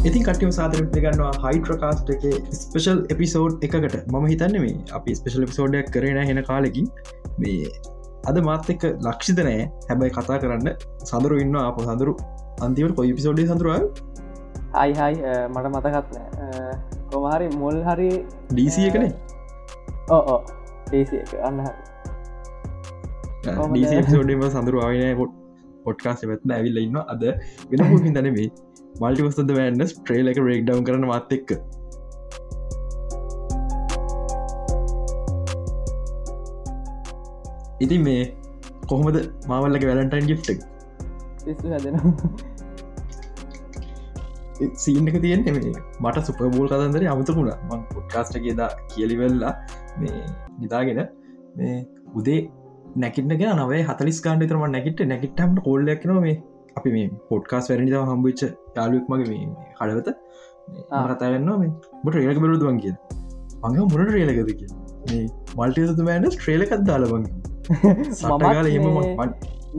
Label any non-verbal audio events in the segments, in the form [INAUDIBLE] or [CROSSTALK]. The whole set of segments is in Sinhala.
ඉතින් කටයම සාදරට ගන්නවා හයිට්‍රකාස්ට එක ස්පෙශල් එපිසෝඩ් එකකට. මම හිතන්න මේ අපි ස්පෙශල් එපිසෝඩයක් කරන හෙන කාලෙකින්. මේ අද මාත් එක්ක ලක්ෂිතනෑ හැබැයි කතා කරන්න සඳරු ඉන්න අප සඳරු. අන්තිවට කොයි පිසෝඩ්ඩි සඳරුව අයිහයි මට මතකත්නෑ කොමහරි මුල් හරි ඩීසිය කනේ ඕ ඩීසි අන්න ඩීසිෝඩම සඳරු ආයනය පොට් පොට්කාස් පැත්න ඇවිල්ල ඉන්න අද වෙන හකින් තැනෙවේ මල්ටිවස්ද වැන්නස් ට්‍රේල එක රේක් ඩව් කරන මත් එක්ක. ඉතින් මේ කොහොමද මාවල්ලක වැලන්ටයින් ගිට් හැදෙන සීනක තියෙන් මේ මට සුපබෝල් කතන්දර අමතකුණ මං පොඩ්කාස්ට කියදා කියලිවෙල්ලා මේ නිතාගෙන මේ උදේ නැකිටක නවේ හතලිස් කාන්ඩ තරම නැකිට නැකිට්ටම කොල්ලක්න මේ අපි මේ පොඩ්කාස් වැරනිද හම්බිච්ච යාලුවක් මගේ මේ හඩවත කතාගන්න මේ. බට රේලක බරුදුවන් කිය මඟ මුණට රේලකද කිය මේ මල්ටිතු මෑන්ඩ ට්‍රේලකත් දාලබන් සටගල එම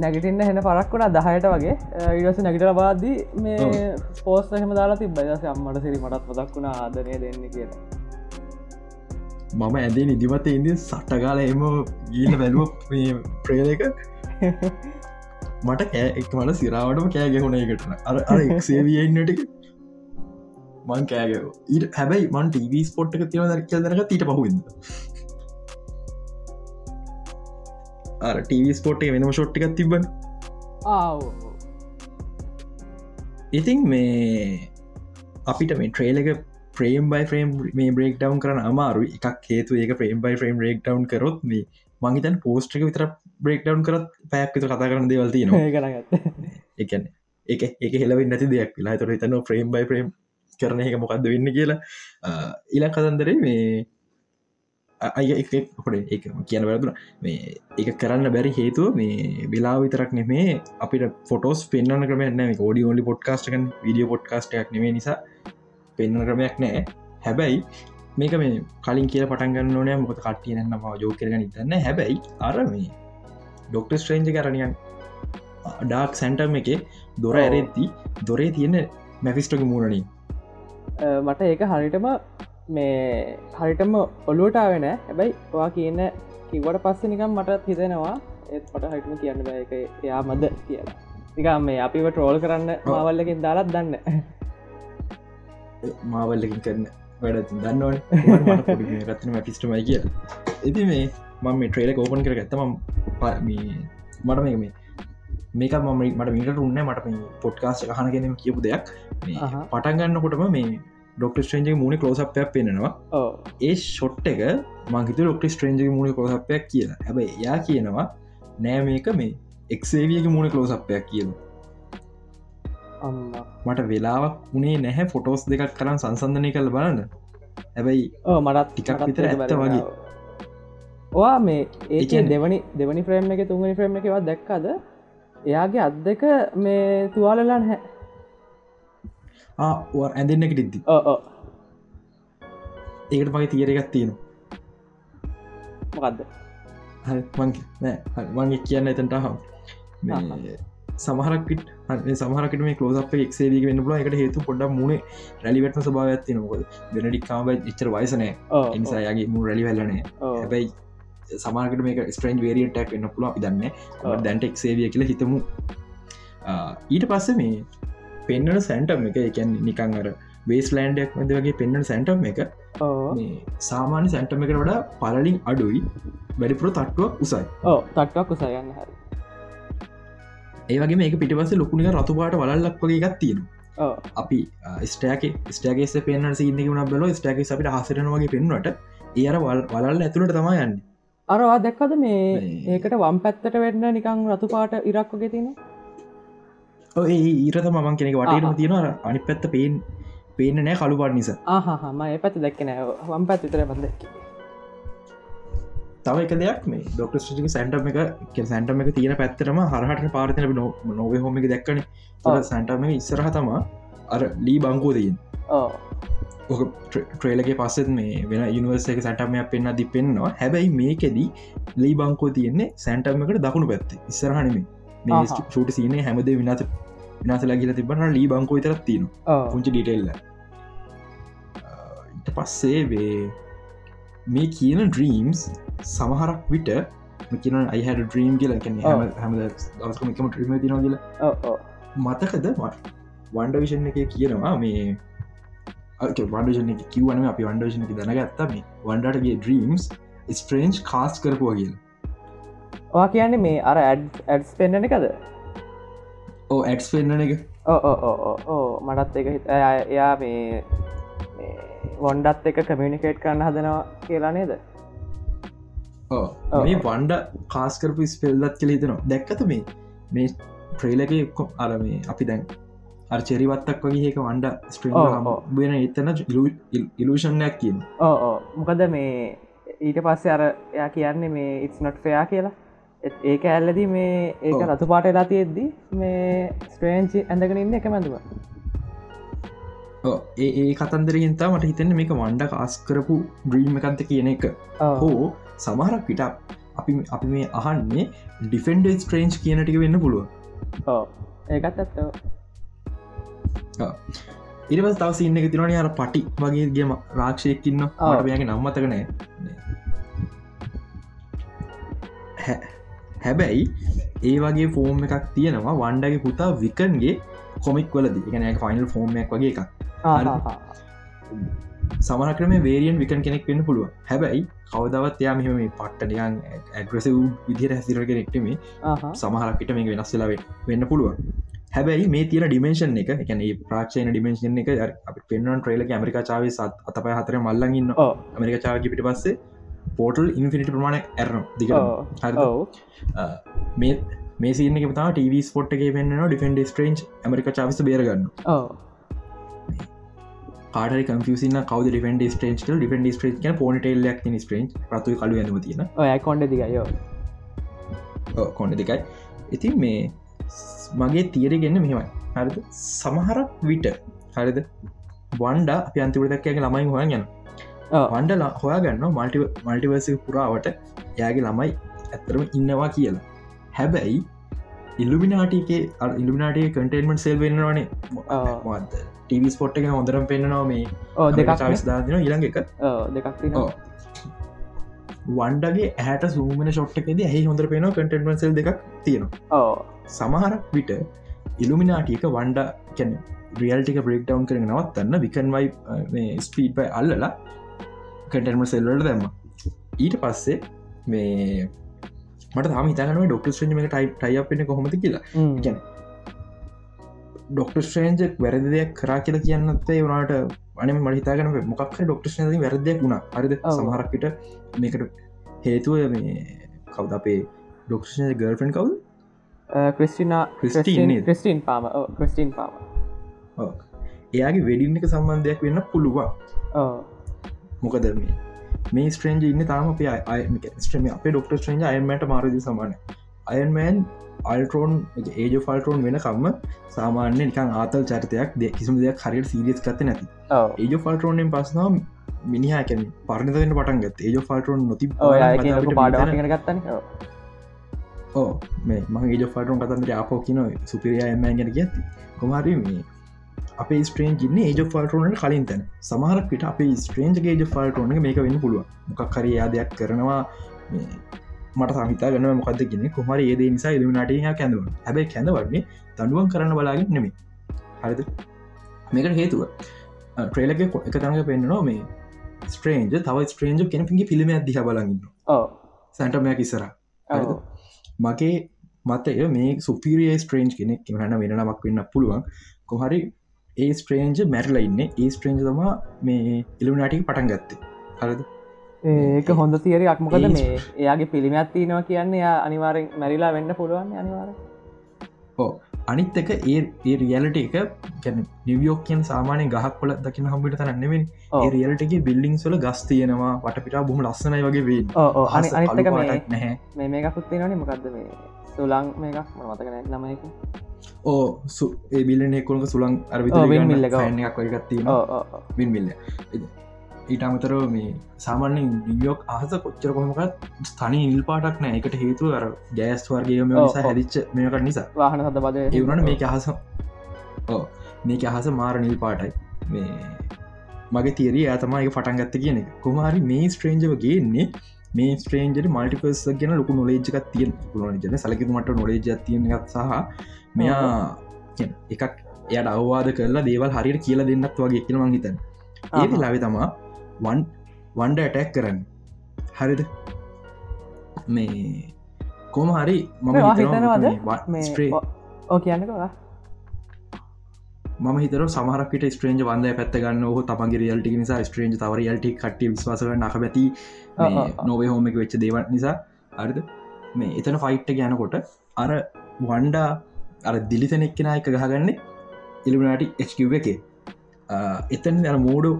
නැගටන්න හෙන පරක් වුණා දහයට වගේ. ඉවස නැගට බාදී මේ පෝස් හම දාලා තිබ බයස අම්මට සිරි මටත් පදක් වුණ ආදනය දෙන්න කියලා. මම ඇදේ නිදිමත ඉදි සට්ටකාල එම ගීල බැලුව ප්‍රේලක [LAUGHS] මට කෑ එක් මට සිරාවටම කෑ ගැහුණ එකටන අර අර එක්සේවියන්නට මං කෑග ඊට හැබැයි මන් ටව ස්පොට් එක තියව දර කියදරක ඊට පහුද අර ටව ස්පොට් එක වෙනම ෂොට්ටිකක් තිබන ඉතින් මේ අපිට මේ ට්‍රේල එක ප්‍රේම් බයි ්‍රේම් මේ බ්‍රේක් ඩවන් කරන අමාරු එකක් හේතු ඒක frame by frame break down කරොත් මේ මංහිතන් පෝස්ට්‍රික විතර බ්‍රේක් ඩවන් කරත් පැයක් විතර කතා කරන දේවල්ති න එකන එක එක හෙලවෙන්න නැති දෙයක් වෙලා. තොර තන ෆ්‍රේම් බයි ්‍රේම් කරන එක මොකක්ද වෙන්න කියලා. ඉලා කතන්දරේ මේ අය එක හොඩ එක කියන වැරදුන මේ එක කරන්න බැරි හේතුව මේ වෙලා විතරක් නෙමේ. අපිට ෆොටෝස් පෙන්න්න ක්‍රමන්න ෝඩි ෝලි පොඩ්කාස්ටකන් විඩිය පොඩ්කාස්ටයක් නෙේ නිසා පෙන්න්න ක්‍රමයක් නෑ හැබැයි මේක මේ කලින් කියල පටන්ගන්න ඕනෑ මොක කට්ටියනම යෝ කරගන ඉතන්න හැබැයි අර මේ ඩොක්ට ස්ට්‍රේන්ජ කරනියන් ඩාක් සැන්ටම් එක දොර ඇරෙද්දී දොරේ තියෙන මැෆිස්ටක මූරණින් මට ඒක හරිටම මේ හරිටම ඔලුවටාවෙන හැබැයි වා කියන්න කිවට පස්ස නිකම් මට හිතෙනවා ඒත් පට හටම කියන්න එක එයා මද කියලා. නිකම් මේ අපිව ට්‍රෝල් කරන්න මාවල්ලකින් දාලත් දන්න මාවල්ලකින් කරන්න වැඩ දන්නවන. රත්න ෆිස්ටමයි කිය ඇති මේ මම මේ ට්‍රේලක ඕපන් කර ඇත්තම මට මේ මේ මේක මම මට මිට උන්න මට මේ පොට්කාස් හනගෙනම් කියපු දෙයක්. පටන්ගන්නකොටම මේ ඩොක්ට ස්ට්‍රේන්ජ මුණ කලෝසපයක් පෙන්නවා ඒ ෂොට් එක මංහිත ොක්ට ස්ට්‍රේන්ජ මුණ කලෝසපයක් කියලා. හැබ එයා කියනවා නෑ මේක මේ එක්සේවියක මුණ කලෝසපයක් කියනවා මට වෙලාවක් උනේ නැහැ ෆොටෝස් දෙකක් කරන්න සංසන්ධනය කළ බලන්න. හැබැයි මටත් ටිකක් විතර ඇත්ත වගේ ඔවා මේ ඒ දෙවනි දෙවනි ෆ්‍රේම් එක තුන්ගනි ෆ්‍රේම් එකවත් දැක්කද? එයාගේ අත් දෙක මේ තුවාලලාන් හැ ඇඳන්න එක ටිද්දි ඒකට මගේ තියර එකක් තියෙනවා. මොකක්ද මගේ කියන්න එතන්ට හම් සමහරකට සමහරකට මේ කලෝසප එක්සේදී වෙන්න පුල එකට හේතු පොඩ්ඩ මුණ රැලිවටන සභාව ඇති නොකද වෙනඩික්කාම ඉච්චර වයසනෑ එනිසායාගේ මු රැලි වෙල්ලනේ හැබැයි සමාකට මේක ස්ට්‍රේන්ජ් වේරියටක් එන්න පුල අපි දන්න දැන්ට එක්සේවිය කියල හිතමු. ඊට පස්ස මේ පෙන්න්නන සැන්ටම් එක එකැන් නිකං අර වේස් ලෑන්ඩක් මද වගේ පෙන්න්න සැන්ටම් එක සාමාන්‍ය සැන්ටම එකට වඩා පලලින් අඩුයි. වැඩිපුර තට්ටුවක් උසයි. ඕ තට්ටක් උසයන්න හරි. ඒවගේ මේක පිටිපස ලොකුණක රතුපාට වලල්ලක් වගේ එකක් තියෙන අපි ස්ටෑක ස්ටේකෙස පෙන්න්න සිීනක වන බල ස්ටේක අපිට හසරනවගේ පෙන්වට ඒර වල් වලල් ඇතුළට තමයි යන්න අරවා දැක්කද මේ ඒකට වම් පැත්තට වෙන්න නිකං රතුපාට ඉරක් වගේ තියෙන ඒ ඊරත මං කෙනෙක වටේම තියෙන අනි පැත්ත පේෙන් පේන නෑ කළුපාට නිසා. ආහම ඒ පැත් දැක්කන වම් පැත් විතර බඳ තව එක දෙයක් මේ ඩොක්ට ටික සැන්ටම එක සැන්ටම එක තියෙන පැත්තරම හරහට පාර්තන නොව හොම එක දැක්කන. සැන්ටම ඉස්සරහ තමා අර ලී බංකෝ දීන් ට්‍රේලගේ පස්සෙත් මේ වෙන යනිවර්ස එක සැටමයක් පෙන්න්න දි පෙන්න්නවා. හැබැයි මේකෙදී ලී බංකෝ තියෙන්නේ සැන්ටම එකට දකුණු පැත්ත. ඉස්සරහනම මේ ෂූට සිනේ හැමදේ විනාත විනාසලා කියල තිබන ලී බංකෝ විතරත් තියෙන. පුංචි ඩිටෙල්ල ඉට පස්සේ වේ මේ කියන ඩ්‍රීම්ස් සමහරක් විට කියන අයිහ ඩ්‍රීම් කියල කැන. හැම දවස්කම එකම ට්‍රීම තින කියල. මතකද? වන්ඩ විෂන් එක කියනවා මේ වන්ඩෂන එක කිවන අපි වන්ඩෂන එක දැනගත්තා. මේ වන්ඩටගේ ඩ්‍රීම්ස් ස්ට්‍රේන්ජ් කාස් කරපුවා කියල. ඔවා කියන්නේ මේ අර ඇඩ් ඇඩ්ස් පෙන්න්න එකද? ඕ ඇක්ස් පෙන්න්න එක. ඕ මටත් එක හිත එයා- මේ වොන්ඩත් එක කමියනිකේට් කරන්න හදනවා කියලා නේද. මේ වන්ඩ කාස්කරපු ස්පෙල්ලත් කළ හිතනවා. දැක්කත මේ මේ ට්‍රේලක එක්කො අර මේ අපි දැන් චෙරිවත්තක් වගේ ඒක වන්ඩ ස්ට්‍රීම් ඔව්. බෙන එතන ඉලූෂණයක් කියන ඕ මොකද මේ ඊට පස්සේ අර එයා කියන්නේ මේ ඉස් නොට් ෆයා කියලා. ඒක ඇල්ලදී මේ ඒක. රතු පාට එලා තියෙද්දි මේ ස්ට්‍රේන්චි ඇඳගෙන ඉන්න එක මැඳුව ඒ කතන්දරගෙන්තා මට හිතන්න මේක වන්ඩ කාස් කරපු ඩ්‍රීම් එකන්ත කියන එක. හෝ සමහරක් පිට අපි අපි මේ අහන්නේ ඩිෆෙන්ඩ ස්ට්‍රේන්ජ් කියනටික වෙන්න පුළුව ඒකත් ඇත්ත ඉරිවස් තවස ඉන්න එක තිරන අර පටි වගේගේම රාක්ෂයකින්න ඔව්. මටමයගේ නම්මතකනෑ හැබැයි ඒ වගේ ෆෝර්ම් එකක් තියෙනවා වන්ඩගේ පුතා විකන්ගේ කොමික් වලද. එකන ෆයිනල් ෆෝර්ම්යක් වගේ එකක්. සමහක්‍රම වේරියන් විකන් කෙනෙක් වෙන්න පුළුව හැබැයි කවදවත් යා මෙහම පට්ටනියන් ඇග්‍රසව් විදිර හැසිර කෙනෙක්ටම සමහරක්කට මේ වෙනස්සලා වෙන්න පුළුව හැබැයි මේ තියන ඩිමේශන් එක එකන ප්‍රාක්ෂයන ඩිමේශන් එක පෙන්වන් ට්‍රේල ඇමරික චාව සත් අතපය හතර මල්ලඟන්න ඇමරික චාවකි පිට පස්සේ පෝටල් ඉන්ෆිනිට ප්‍රමාණ ඇරන දික හරි මේ මේ සින තා ටව ස්පොට් එක වෙන්න ඩිෆෙන්ඩ ස්ට්‍රේන්ජ් ඇමරික චාවිස බේරගන්න කාට කම්පසින කව ඩිෆෙන්ඩ ස්ටේන්ජ් ඩිෆෙන්ඩ ස්ට්‍රේජ් කියන පොනිටේල්ලක් ස්ට්‍රේන්ජ් රතු කලු ඇඳම තියෙන. ඔය කොන්ඩ දිගයෝ කොන්න දෙකයි ඉතින් මේ මගේ තීරගෙන්න්න මෙහෙමයි. හරිද? සමහරක් විට හරිද? වන්ඩ අපි අන්තිවටදක්කගේ ළමයි හොය යන වන්ඩ හොයා ගන්න මල්ටි මල්ටිවර්ස පුරාවට යාගේ ළමයි ඇත්තරම ඉන්නවා කියලා. හැබැයි ඉල්ලුමිනාටගේ ඉල්ිනාටේ කටේන්මට සෙල් වෙන්නවානේ. ටව ස්පොට් එක හොඳරම් පෙන්න්නවා මේ චවිස් දාදින ඉළඟ එක. දෙකක්. වන්ඩගේ ඇට සූමන ෂොට්කෙද ඇහි හොඳර පේන කටෙන්ටන්සල් දෙකක් තියෙනවා. ඕ සමහරක් විට ඉල්ලුමිනාටියක වන්ඩ කැන රියල්ටික බ්‍රේක් ඩවන් කරන නවත්තන්න විකන්වයි ස්පීඩ් බයි අල්ලලා කටර්ම සෙල්ලට දැම්ම. ඊට පස්සේ මේ මට තම හිතන ඩොක්ට ්‍රේජ එක ටයි ටයිපෙන කොහොමති කියලා. ගැන ඩොක්ට ස්ට්‍රේන්ජ වැරදි දෙයක් කරා කියලා කියන්නත්තේ වනාට අනම මහිතාගන මොකක් ඩොක්ට ්‍රේජ වැරදයක් වුණ. අරිද. සමහරක්කට මේකට හේතුව මේ කවද? අපේ ඩොක්ෂ ගර්ෆන් කවුද? Christina Christine Palmer Christine Palmer. එයාගේ වෙඩින්න එක සම්බන්ධයක් වෙන්න පුළුවන්. මොකද මේ මේ ස්ට්‍රේන්ජ ඉන්න තාම අප ස්ට්‍රම අප ඩොක්ට ස්ට්‍රේන්ජ අයන්මට මාරදි සමාන අයන්මෑන් අල්ටරෝන් ඒජ ෆල්ටරෝන් වෙන කම්ම සාමාන්‍ය නිකන් ආතල් චරිතයක් දෙ කිසිම දෙයක් හරියට සීරියස් කත නැති. ඒජ ෆල්ටරෝන්ෙන් පස්නම් මිනිහකැන පරණතවෙන්න පටන්ගත් ඒජ ෆල්ටරෝන් නොති ගත්තන ඕ මේ මං ඒජ ෆල්ටරෝන් කතන්දර අපෝ කියන සුපිරිය එම ගැන ගත්ති කොමරි මේ අපේ ස්ට්‍රේන් ින්න ඒජ ෆල්ටරෝන කලින් තැන. සමහරක්ට අපේ ස්ට්‍රේන්ජගේ ඒජ ෆල්ටරෝන මේක වෙන්න පුළුව මොකක් හරි යාදයක් කරනවා මට සමිතා ගෙන කොමර ඒද නිසා ඉල්ිනාට කැඳව හැබයි කැඳවන්නේ දඩුවන් කරන්න බලාගෙන නෙමේ හරිද? මේකට හේතුව ට්‍රේලක එක තඟ පෙන්න්නවා මේ ස්ට්‍රේන්ජ තව ස්ට්‍රේන්ජ කෙනපිගේ පිළිම ඇදිහ බලගන්න සැන්ටමයක් ඉස්සර මගේ මතය මේ සුපිරිය ස්ට්‍රේන්ජ් කෙනෙක් හන වෙනමක් වෙන්න පුළුවන්. කොහරි ඒ ස්ට්‍රේන්ජ මැරල ඉන්න. ඒ ස්ට්‍රේන්ජ තමා මේ ඉල්ිනාටික පටන් ගත්තේ. හරිද ඒක හොඳ තියරයක් මොකද මේ? එයාගේ පිළිමත් තියනවා කියන්නේ අනිවාරෙන් මැරිලා වෙන්න පුළුවන් අනිවාර ඕ අනිත් එක ඒ රියලට එක ගැන නිවියෝක් කියන සාමානය ගහක් කොල දකින හම්බිට. ඒ රියලටගේ බිල්ලිං සොල ගස් තියෙනවා වට පිට බොහම ලස්සනයි වගේ වේ ඕ අනි අනිත්තක මේ නැහැ. මේ මේකකුත් තිනනේ මොකක්ද මේ? සුලං මේකක්? මතකන නමයක ඕ සු ඒ බිල්ලන එකුණක සුළං අරවි ඔව්. එකක් වගත්තින ඕ බින්මිල්ල ඊට අමතරව මේ සාමාන්‍ය නිවියෝක් අහස කොච්චර කොමකත් ස්ථනි නිල් පාටක් නෑ. එකට හේතු අර ගෑස් වර්ගේම නිසා ඔව්. හැදිච්ච මේකට නිසා. වාහන සද බද ඒවනට මේක අහස ඕ මේක අහස මාර නිල් පාටයි. මේ මගේ තේරී ඇතමයි පටන්ගත්ත කියන එක. කොමහරි මේ ස්ට්‍රේන්ජව ගේන්නේ මේ ස්ට්‍රේන්ජට මල්ටිපස් ගෙන ලොකු නොලේජ්ක තියෙන් පුලන ජන සලකිතුමට නොලේජ තියනගත් සහ මෙයා එකක් එයට අවවාද කරලා දේවල් හරියට කියලා දෙන්නත් වගේ එක්න මංහිතන් ඒ ලාවෙ තමා වන් වන්ඩ ඇටැක් කරන්න. හරිද? මේ කොම හරි මම හිතනවද? ඕ කියන්නකවා ම හිතර සමහරකට ස්ට්‍රේන්ජ වන්ද පැත්ත ගන්න හෝ තමගේ රියල්ටි නිසා ස්ට්‍රේන්ජ තව රියල්ටි කට විශවාස නක ඇති නොවේ හෝමක වෙච්ච දේව නිසා. අරිද මේ එතන ෆයිට්ට ගැනකොට අර වන්ඩා අර දිලිතන එක්කෙන එක ගහගන්නේ ඉල්ිනාටි එ්ව එක. එතන් අර මෝඩු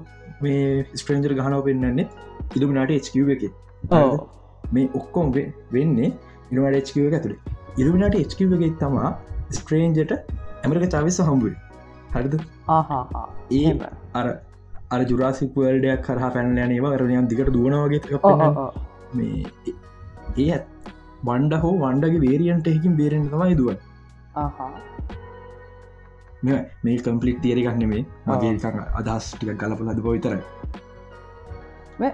මේ ස්ට්‍රේන්ජර් ගහනව පෙන්න්නන්නේ ඉල්ිනාට එ්ව එක. මේ ඔක්කොම් වෙන්නේ ඉනිවට එ්ව එක ඇතුළේ ඉල්ිනාට එ්ව එක තමා ස්ට්‍රේන්ජට ඇමරික චවිස්ස හම්බුව හරිද? ඒ අර අර ජුරාසිපුවල්ඩයක් කරහ පැනලන ඒවා රණයන් දිකට දුවනවගේ මේ ඒ ඇත් වන්ඩ හෝ වන්ඩගේ වේරියන්ට එකින් බේරෙන් තමයි දුවන් මේ කම්පලික් තිේරි ගන්නෙමේ මගේ අදහස් ටික ගලප ලද පොවිතර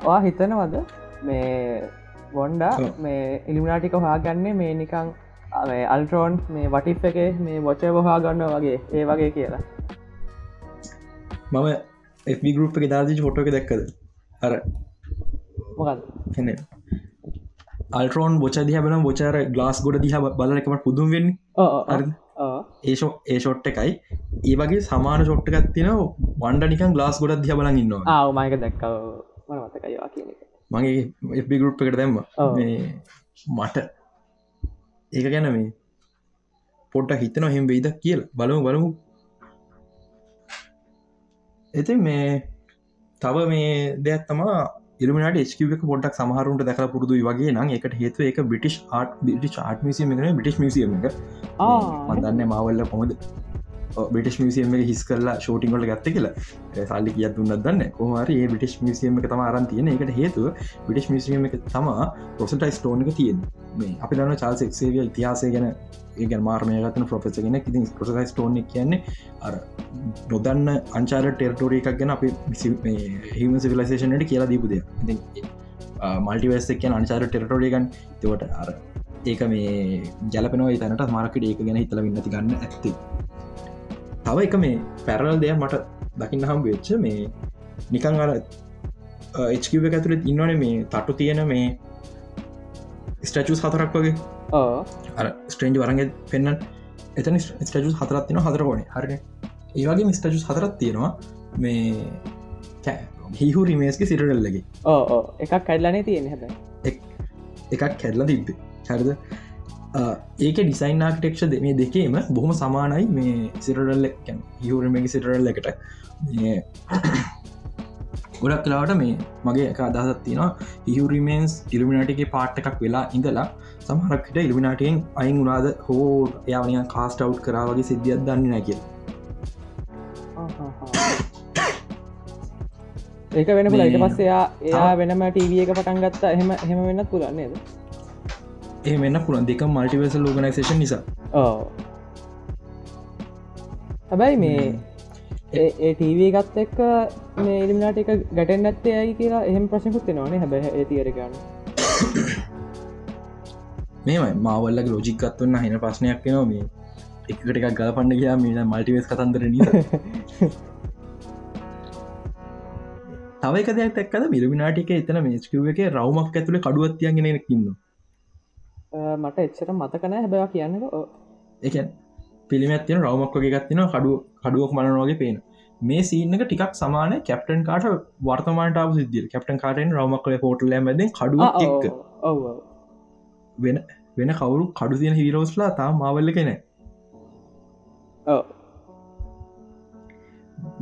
වා හිතනවද? මේ වොන්ඩා මේ ඉලිමිනාටික හා ගන්නේ මේ නිකං අල්ට්‍රෝන් මේ වටිප් එක මේ වොචය බහා ගන්න වගේ ඒ වගේ කියලා. මම එ ගරුප් එක දාජි ෆොටෝ එක දැක්කද? අර. අල්ටරෝන් බොච දිහ බල බොචර ගලාස් ගොඩ දිහ බලකම පුදුම් වෙන්න. ඒෂෝ ඒ ෂොට් එකයි. ඒ වගේ සමාන ෂොට්ට එකත්තින වන්ඩ නිකන් ගලාස් ගොඩ දිහ බලන් ඉන්නවා. ආමයක දැක්කව මගේ එපි ගරුප් එකට දැම්ම. මට. ඒක ගැන මේ පොට්ට හිතන හෙම වෙයිද කියල. බලමු බලමු. ඇති මේ තව මේ දෙයක් තමා ඉල්මට එක පොටක් සමහරුන්ට දැක පුරදු වගේ නම් එකට හේතු එක British art British art museum British museum එක. මදන්න මවල්ල කොමද බිටිස් මිසියම හිස් කරලා ෂෝටිංගල ගත්ත කියලා. සල්ලි කිය දුන්න. දන්න කොමර ඒ බිටිස් මිසියම එක තම අරන් තියෙන එකට හේතුව බිටිස් මිසියම එක තමා පොසටයි ස්ටෝන එක තියෙන් මේ අපි දන්න චාල් එක්සේවිය ඉතිහාසය ගැන ඒ මාර්මයගතන ප්‍රොෆෙස ගෙන ඉතින් ප්‍රසයි ස්ටෝන කියන්නේ අර නොදන්න අංචාර ටෙරටෝරිය එකක් ගැන අපි හිම සිවිලසේෂනට කියලා දීපුද මල්ටිවස් එකන අංචාර ටෙරටෝරියගන් තවට අර ඒක මේ ජලපනව තැනට මාර්කට ඒක ගැන හිතල ඉන්නති ගන්න ඇත්ති. තව එක මේ පැරල් දෙය මට දකින්න හම් වෙච්ච මේ නිකං අර එච්කිව ඇතුළෙත් ඉන්නවන මේ තටු තියෙන මේ ස්ටචස් හතරක් වගේ. අර ස්ට්‍රේන්ජ් වරග පෙන්න්න එතන ස්ටජස් හතරත් තින හතරකොන හරන. ඒවගේ ස්ටජස් හතරත් තියෙනවා. මේ හිහු රිමේස්ක සිරටල්ලගේ ඕ එකක් කැල්ලනේ තියෙන හැබ එකක් කැල්ලා තිබ්බ. හරිද? ඒක ඩිසයින් ආර්ටෙක්ෂ මේ දෙකේම බොහොම සමානයි මේ සිරටල්ල හිහුරමගේ සිරටල්ල එකට. [COUGHS] ගොඩක් කලාවට මේ මගේ එක අදහසත් තියෙනවා. හිහුරිමේන්ස් ඉල්ිමිනාටිගේ පාට් එකක් වෙලා ඉඳලා සමහරක්ට ඉල්ිමිනාටයෙන් අයින් වුණාද? හෝ එයාවනිය කාස්ට අව් කරාවගේ සිද්ධියත් දන්න නැකිල් ඒක වෙන ඊට පස්සයා එයා වෙනම ටීවිය එක පටන් ගත්තා. එහෙම එහෙම වෙන්න පුරන්නේද ඒ වෙන්න පුළන් දෙක මල්ටිවේස ලෝගනයිසේෂන් නිසා. හැබැයි මේ ඒ ටීවී ගත් එක්ක මේ ඉලිමිනාට එක ගැටෙන් ඇත්තේ ඇයි කියලා එහෙම ප්‍රශකුත් නවානේ හැබැ ඒතිරගන්න මේමයි. මාවල්ලගේ ලෝජිකත්වන්න හින ප්‍රශ්නයක් නවා මේ. එකට එකක් ගල පන්න ගයා මීට මල්ටිවස් කතන්දර නීත [LAUGHS] තවක දෙයක් එක්කද? මිලිමිනාටික එතන මේස්කිව එක රවමක් ඇතුළ කඩුවත්තියගෙන ඉන්න මට එච්චට මතකන හැබවා කියන්න එක පිළිමත්තින රවමක් වගේ ගත්තින කඩුව කඩුවක් මනනවාගේ පේන මේ සීනක ටිකක් සමාන කැප්ටන් කාට වර්තමාන්ටාව සිදිය කැප්ටන් කාටෙන් රවමක්ල පෝටල මැද කඩුව එක් වෙන වෙන කවුරු කඩු තියෙන හිරෝස්ලා තා මාවල්ල කෙන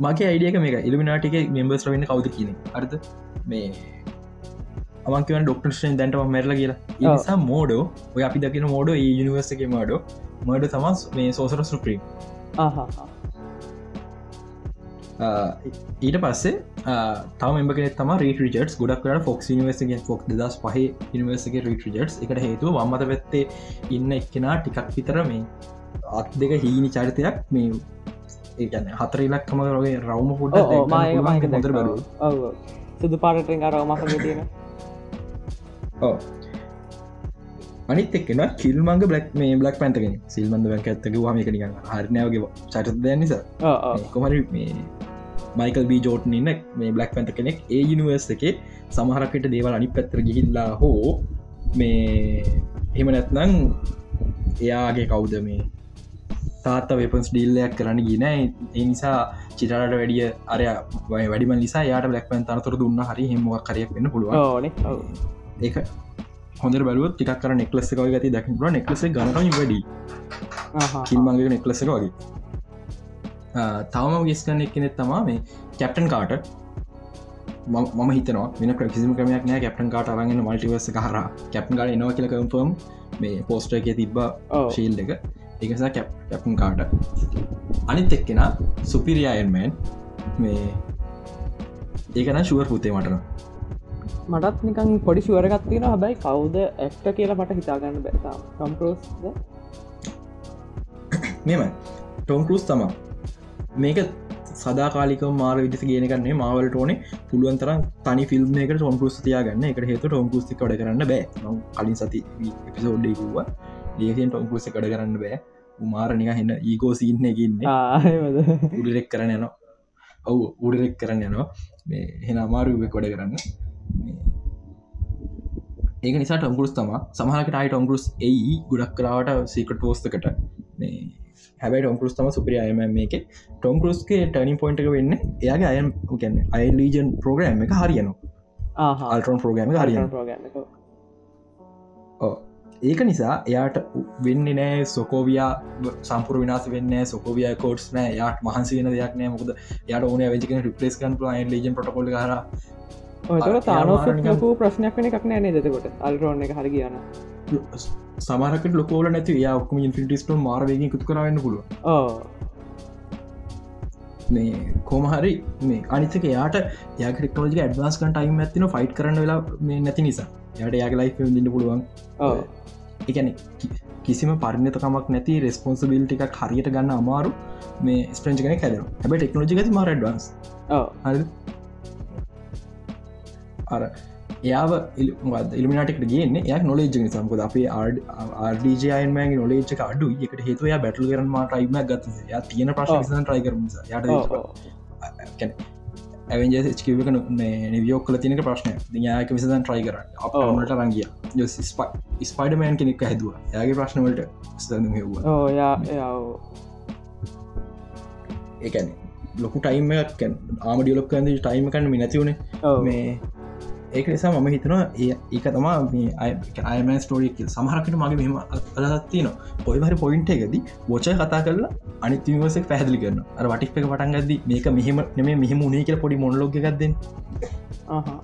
මගේ අයිඩියක මේක ඉල්ිමිනාටික මෙම්බස් වෙන්න කවුද කියන අර්ද මේ අමන්කව ඩොක්ටර්ෂන් දැන්ට මැරල කියලා. නිසා මෝඩෝ ඔය අපි දකින මෝඩ ඒ යනිවර්සගේ මඩෝ මඩ තමස් මේ සෝසර සුප්‍රීම් ඊට පස්සේ තම මෙබ තම රීටජටස් ගොඩක් කර ෆොක් නිවර්සගේ ෆොක් දස් පහ නිවර්සගේ රීටජටස් එකට හේතුව වම්මත පැත්තේ ඉන්න එක්කෙනා ටිකක් විතර මේ අත් දෙක හීනි චරිතයක් මේ ඒගැන හතර ඉලක්කම රගේ රවම පුඩ ඔව් ඔව්. සුදු අර මසග තියෙන අනිත් එක්ෙන කිල්මංග බ්ලක් මේ බ්ලක් පැන්තගෙන සිල්මන්ද වැක ඇත්තක වාම එක නිකන් හරිනාවගේ චරිත දැ නිසා. කොමරි මේ මයිකල් බී ජෝට් ඉන්න මේ බ්ලක් පැන්ත කෙනෙක්. ඒ යනිවර්ස් එක සමහරකට දේවල් අනි පැත්තර ගිහිල්ලා හෝ මේ එහෙම නැත්නං එයාගේ කවුද මේ තාත්ත වෙපන්ස් ඩිල්ලයක් කරන්න ගෙන ඒ නිසා චිටරට වැඩිය අරය වැඩිම නිසා යාට බ්ලක් පැන් අනතුර දුන්න හරි හෙමක් කරයක් වෙන්න පුළුවන්. ඒක හොඳ බලුව ටික් කර නෙක්ලස් එක ගති දකිට නෙක්ලස ගනන වැඩි. කිල්මගේ නෙක්ලස වගේ තවම ගෙස් කන්න එක්කනෙත් තමා මේ කැප්ටන් කාට මම හිතනවා වෙන කිසිම ක්‍රමයක් නෑ කැප්ටන් කාට අරගෙන මල්ටිවර්ස හර කැප්න් කාට එනවා කියල කම්ෆර්ම් මේ පෝස්ට එක තිබ්බ. ශීල් එක. එකසා කැප්න් කාට අනිත් එක්කෙන සුපිරියයන්මන් මේ ඒකන ශුවර් පුතේ මටන මටත් නිකන් පොඩි ශුවරගත්තින හැබැයි කවුද ඇක්ට කියලා මට හිතාගන්න බැතා කම්පරෝස්ද මෙම ටොම් කරුස් තමා මේක සදාකාලික මාර විදිස කියනකන්නේ මාවලට ඕනේ පුළුවන් තරම් තනි ෆිල්ම් එක ටොම් කරුස් තියාගන්න. එක හේතු ටොම් කරුස්ති කඩ කරන්න බෑ. කලින් සති එපිසෝඩ්ඩකුව ලේසින් ටොම් කරුස කඩ කරන්න බෑ. උමාරනික හෙන්න ඒකෝ සින්න එකන්න ආයමද උඩිරෙක් කරන්න යනවා. ඔවු උඩිරෙක් කරන්න යනවා. මේ හෙන අමාරුව කොඩ කරන්න. ඒක නිසා ටොම්ගුස් තම සමහකට අයි ටොම්ගුස් එයි ගුඩක් කරාවට සීකට පෝස්තකට මේ හැබයි ටොම්කරුස් තම සුපරිය අයම මේක. ටොම්කරුස්ගේ ටනින් පොයින්ට වෙන්න එයාගේ අයන් ගැන්න අය ලීජන් ප්‍රෝග්‍රම් එක හරියනවා. අල්ටරෝන් ප්‍රෝග්‍රම හරියන ප්‍රෝගන්න ඒක නිසා එයාට වෙන්න නෑ සොකෝවයා සම්පුර විනාස වෙන්න සොකෝවිය කෝට්ස් නෑ යාට මහන්සි වෙන දෙයක් නෑ. මොකද යාට ඕන වෙචක රිපලස් කන් ලජන් පොටකොල් හර ඔතර තානෝ නිකන්- ලකු ප්‍රශ්නයක් වන එකක් නෑ දෙතකොට අල්රෝන්න එක හරි කියන්න. සමරකට ලොකෝල නැති යා ඔක්ම ඉන්ෆිටිස්ට මාරවගේ කුතු කරන්න පුළුව මේ කෝමහරි මේ අනිතක යාට යකෙක්ටෝජි ඇඩවන්ස්කන් ටයිම් ඇතින ෆයිට් කරන්න වෙලා මේ නැති නිසා. යට යාග ලයි් දින්න පුළුවන්. එකන කිසිම පරිණතකමක් නැති රෙස්පොන්සිබිල්ටි එකක් හරියට ගන්න අමාරු මේ ස්ප්‍රෙන්ච් කන කැදර හැබ ටෙක්නෝජි මාර ඩවන්ස් අර එයාව ඉල්මිනාටෙක් ගේන්න ය නොලේජ සම්කද අපේ ආර්ඩජයන්මගේ නොලේජ අඩු එකට හේතුව බැටල් කරන ටයිම ගත ය තියෙන ප්‍රශ් ටයි කරම යට ඇවෙන්ජස්කිවක නිවියෝක්කල තිනක ප්‍රශ්නය යාක විසදන් ට්‍රයි කර. අපට රංගිය ස්පයිඩමෑන් කෙනෙක් හැදුව. යාගේ ප්‍රශ්නවලට ස්දන හෙව්වා. ඕ යා යාව ඒකැන ලොකු ටයිම ආම ඩියලොක් කන්ද ටයිම කන්න නැතිවුණ ඔව්. මේ ඒක නිසා මම හිතනවා ඒ ඒක තමා අයම ස්ටෝරිය සමහරකට මගේ මෙම අදත්තින ඔය හරි පොයින්ට එකද ෝචය කතා කරලා අනිතිවසක් පැහදිලි කරන්න අර වටික් එක පටන් ගද මේක මෙහෙම නෙම මෙහම උනේ කියල පොඩි මොනලෝග එකක්ද ආහා.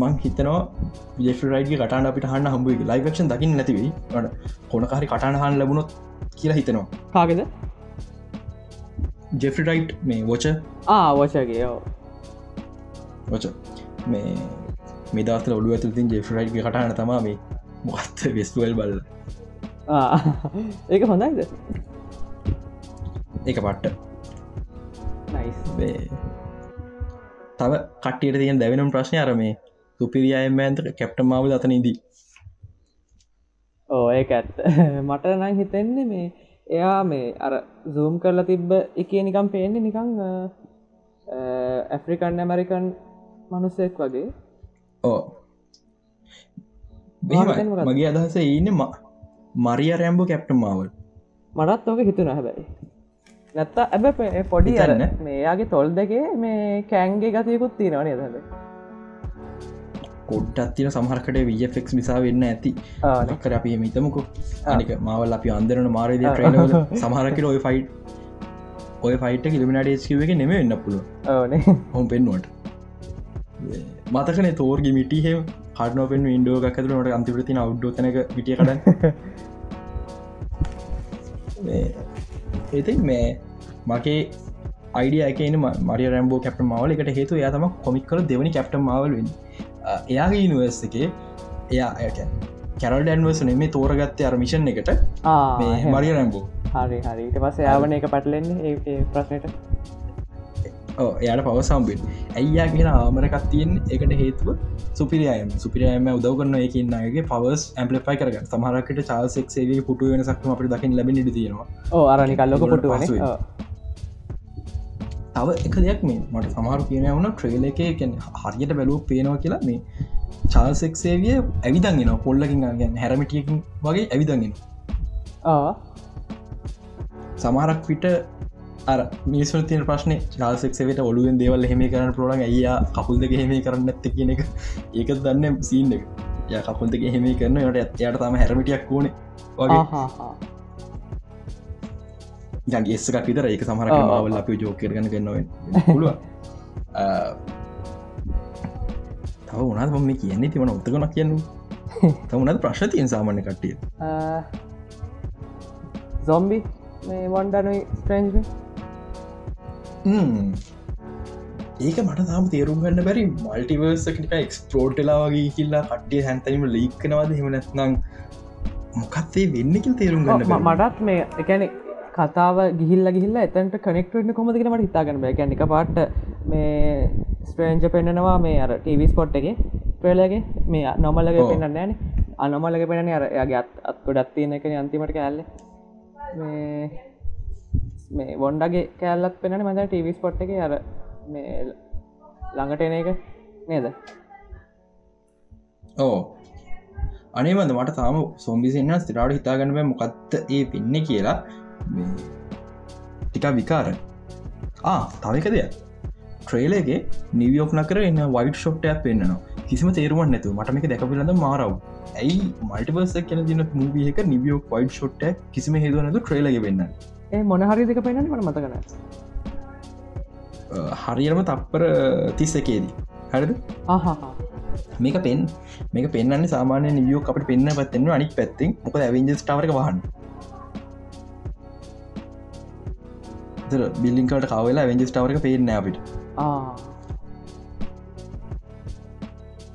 මං හිතනවා ජෙෆරයිගේ කටන අපිට හන්න හම්බුව ලයිවක්ෂන් දකින්න නැතිවයි කොනකාරි කටන හන් ලැබුණොත් කියලා හිතනවා. කාගෙද? ජෙෆ්‍රයිට් මේ වෝච ආ වචගේ ඕ වච මේ මෙදස්ල ඔලු ඇතුතින් ජෙෆරයිට් කටන තමා මේ මොත් වෙස්වල් බල්ල. ඒක හොඳයිද? එක පට්ට. තව කට්ටියට තියෙන් දැවෙනම් ප්‍රශ්නය අර මේ සුපිරියයමෑන්ත කැප්ට මාව අතනදී ඕ ඒක ඇත්ත. [LAUGHS] මට නං හිතෙන්නේ මේ එයා මේ අර සූම් කරලා තිබ්බ එක නිකම් පේන්නේ නිකං ඇෆ්‍රිකන් ඇමරිකන් මනුස්සෙක් වගේ. ඕ? මගේ අදහස ඉන්න මරිය රැම්බෝ කැප්ට මාවල්. මටත් ඕක හිතුන හැබැයි. නැත්ත ඇබ පොඩි අර හිතන්න. මේයාගේ තොල් දෙකේ මේ කෑන්ගේ ගතයකුත් තියෙනවනේ දද කොඩ්ඩත් තින සමහරකට විජෆෙක් නිසා වෙන්න ඇති. කර අපි මිතමකු අනික මවල් අපි අන්දරන මාරද ට්‍රේන [LAUGHS] සමහරකට ඔය ෆයිට් ඔය ෆයිට කිලිමිනාඩේස්කිව එක නෙම වෙන්න පුළුව ඕනේ හොම් පෙන්වට මතකන තෝර්ගි මිටිහෙම කටනොපෙන් ඉන්ඩෝ එකතුරට අන්තිපරතින අවු්ඩෝතනක විටිය කඩ ඒති [LAUGHS] මේ මගේ අයිඩිය එකන මරිය රැම්බෝ කැප්ට මවල එකට හේතු යාතම කොමික් කල දෙවනි කැප්ට මවල්ෙන් එයාගේ ඉනිවර්ස් එක එයා කැරල් ඩැන්වර්ස නෙමේ තෝරගත්තය අර මිෂන් එකට. මරිය රැම්බෝ හරි හරිට පස යාවන එක පටලෙන්නේ ඒ ප්‍රශ්නයට යට පවසම්බෙන් ඇයියා කියෙන ආමරකත් තියෙන් එකට හේතුව සුපිරියම සුපිරියම උදව කරන එකන්නගේ පවස් ඇම්පලිපයි කරග සමහරකට සේගේ පුටු වෙන සක්ම අපට දකිින් ලැබෙන තියෙනවා. අරනි කල්ලොක පුටු තව එක දෙයක් මේ. මට සමහරු කියන වුණ ට්‍රේල එක හරියට බැලූ පේනවා කියලා මේ චාල්සෙක් සේවිය ඇවිදගෙන පොල්ලකින් ගැන් හැරමිටියකින් වගේ ඇවිදගෙන සමහරක් පිට අර මිනිසු තින ප්‍රශ්න චාල්සෙක්සවට ඔලුවෙන් දේවල් හෙම කරන්න පුළන් අයියා කකුල් දෙක හෙම කරන්න ඇත්ත කියන එක? ඒක දන්න සීන් එක. ය කකුල් දෙක හෙම කරන යට ඇයට තම හැරමිටියක් ඕන. වගේ. යගේස්සකක් විතර ඒක සමහර මවල් අපි ජෝක කරගන්න කරන්නවා පුළුව [LAUGHS] තව උනත් මම කියන්නේ තිවන උත්තකනක් කියන්නු. [LAUGHS] තමුණත් ප්‍රශ්න තියෙන් සාමාන්‍ය කට්ටිය? සොම්බි මේ වන්ඩනුයි ස්ට්‍රේන්ජ ඒක මට තාම තේරුම් ගන්න බැරි මල්ටිවර්සකට එක්ස්පලෝට්ලා වගේ කිල්ලා කට්ටිය හැන්තනීම ලීක්කනවාද හෙමනැත්නම් මොකක්තේ වෙන්නකිල් තේරුම් ගන්න මටත් මේ එකැනෙ කතාව ගිහිල්ල ගිල්ල එතන්ට කනෙක්ටන්න කොමතිකට මට හිතාගන්න බෑ. ගැනික පාට මේ ස්ප්‍රේන්ජ පෙන්න්නනවා මේ අර ටීවිස් පොට් එක ට්‍රේලගේ මේ නොමල්ලගේ පෙන්න්න නෑන අනොමල්ලගේ පෙන අර යාගේ අත් අත්කොඩත් තියෙන එක අන්තිමට කෑල්ල මේ මේ වොන්ඩගේ කෑල්ලත් පෙන මද ටවිස් පොට් එක අර මේ ළඟට එන එක නේද? ඕ අනේවද මට තාම සොම්බිසින්න ස්තිරාට හිතාගන්න මොකක්ත ඒ පෙන්න කියලා. ටිකා විකාර. ආ තවක දෙයක්. ට්‍රේලගේ නිවියෝක් නකර එන්න වයිට ෂොට්ටයක් පෙන්න්නවා. කිසිම තේරුවන් නැතු මටමක දැකපිලඳ මාරව්. ඇයි මල්ටිබර්ස කියන දින මූවියක නිවියෝක් වයිට ෂොට්ට කිසිම හේදුවනතු ට්‍රේලග වෙන්න ඒ මොනහරි දෙක පෙන්න්න මට මතකන හරියම තප්පර තිස්ස එකේදී හරිද මේක පෙන් මේක පෙන්න්න සාමානය නිවියෝ අපට පෙන්න්න පත්වෙන්න අනික් පැත්තිෙන්. මොක ඇවිජස් ටවර වහන් බිල්ලින්කට කවලා වෙන්ජස් ටවරක පේෙන් අපිට.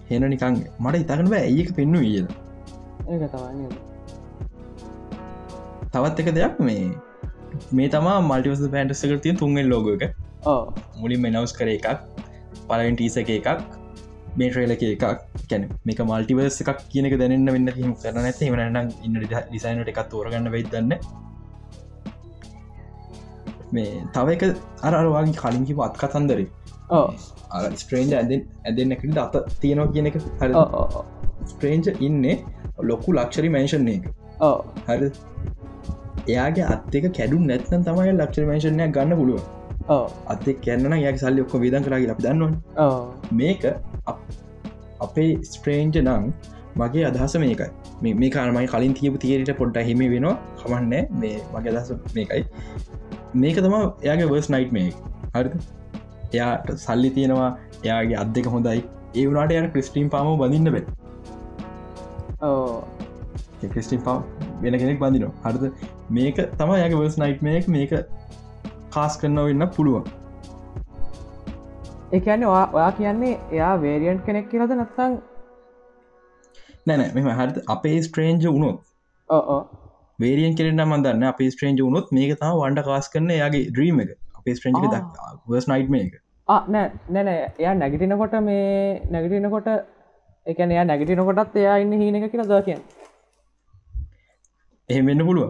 හෙන නිකන් මට ඉතකන ඇඒක පෙන්නු ඊද තවත් එක දෙයක් මේ මේ තමා මල්ටිවස පෑන්ටස්සක තිය තුන්ගෙන් ලෝග එක. මුලින් මෙනවස් කර එකක් පලවෙන් ටීස එක එකක් මේ ට්‍රේල එක එකක්. කැන මේක මල්ටිවර්ස එකක් කියනක දැනන්න වෙන්න හිම කරන ඇත වනන්න ඉන්න ඩිසයිනට එකක් තෝරගන්න වෙයිදන්න මේ තව එක අරවාගේ කලින්කි වත් කතන්දර. ස්ට්‍රේන්ජ ඇදෙන් ඇදෙන්න්නකට අත තියෙනවා කියන එක හරි ස්ට්‍රේන්ජ ඉන්න ලොකු ලක්ෂරි මේෂන් එක. හරි එයාගේ අත්තක කැඩු නැත්න තමයි ලක්ෂ මේෂණය ගන්න පුළුව අත්තෙක් කැන්න ය සල්ලි ඔක්ක විදන් කරගේ ලබ දන්නවා මේක අපේ ස්ට්‍රේන්ජ නම් මගේ අදහස මේකයි. මේ කාරමයි කලින් තියපු තියට පොඩ්ඩ හිම වෙනවා. කමන්න මේ මගේ අදහස මේකයි. මේක තම එයාගේ වර්ස් නයිට් මේ හරිද? එයාට සල්ලි තියෙනවා එයාගේ අත් දෙක හොඳයි. ඒ වනාට යට ක්‍රිස්ටීම් පාම බඳන්න බෙ. ක්‍රිස්ටිම් පා වෙන කෙනෙක් බඳිනවා. හරිද? මේක තම යගේ වර්ස් නයිට් මේක මේක කාස් කරන්න වෙන්න පුළුවන්. එකන්න ඔයා කියන්නේ එයා වේරියන්් කෙනෙක් කියලද නත්තං නැන මෙම හරි අපේ ස්ට්‍රේන්ජ වුණොත්. වේරියන් කෙරෙන මදන්න අප ස්ට්‍රේන්ජ වුණොත් මේක තම වන්ඩ කාස් කරන යාගේ ද්‍රීම එක. අපේ ස්ට්‍රේන්ජ වර්ස් නයිට් මේ එක. නෑ නැන එයා නැගිටිනකොට මේ නැගිටිනකොට එකන එයා නැගිටිනකොටත් එයා ඉන්න හීන එක කියලා ද කියන්න එහෙම වෙන්න පුළුව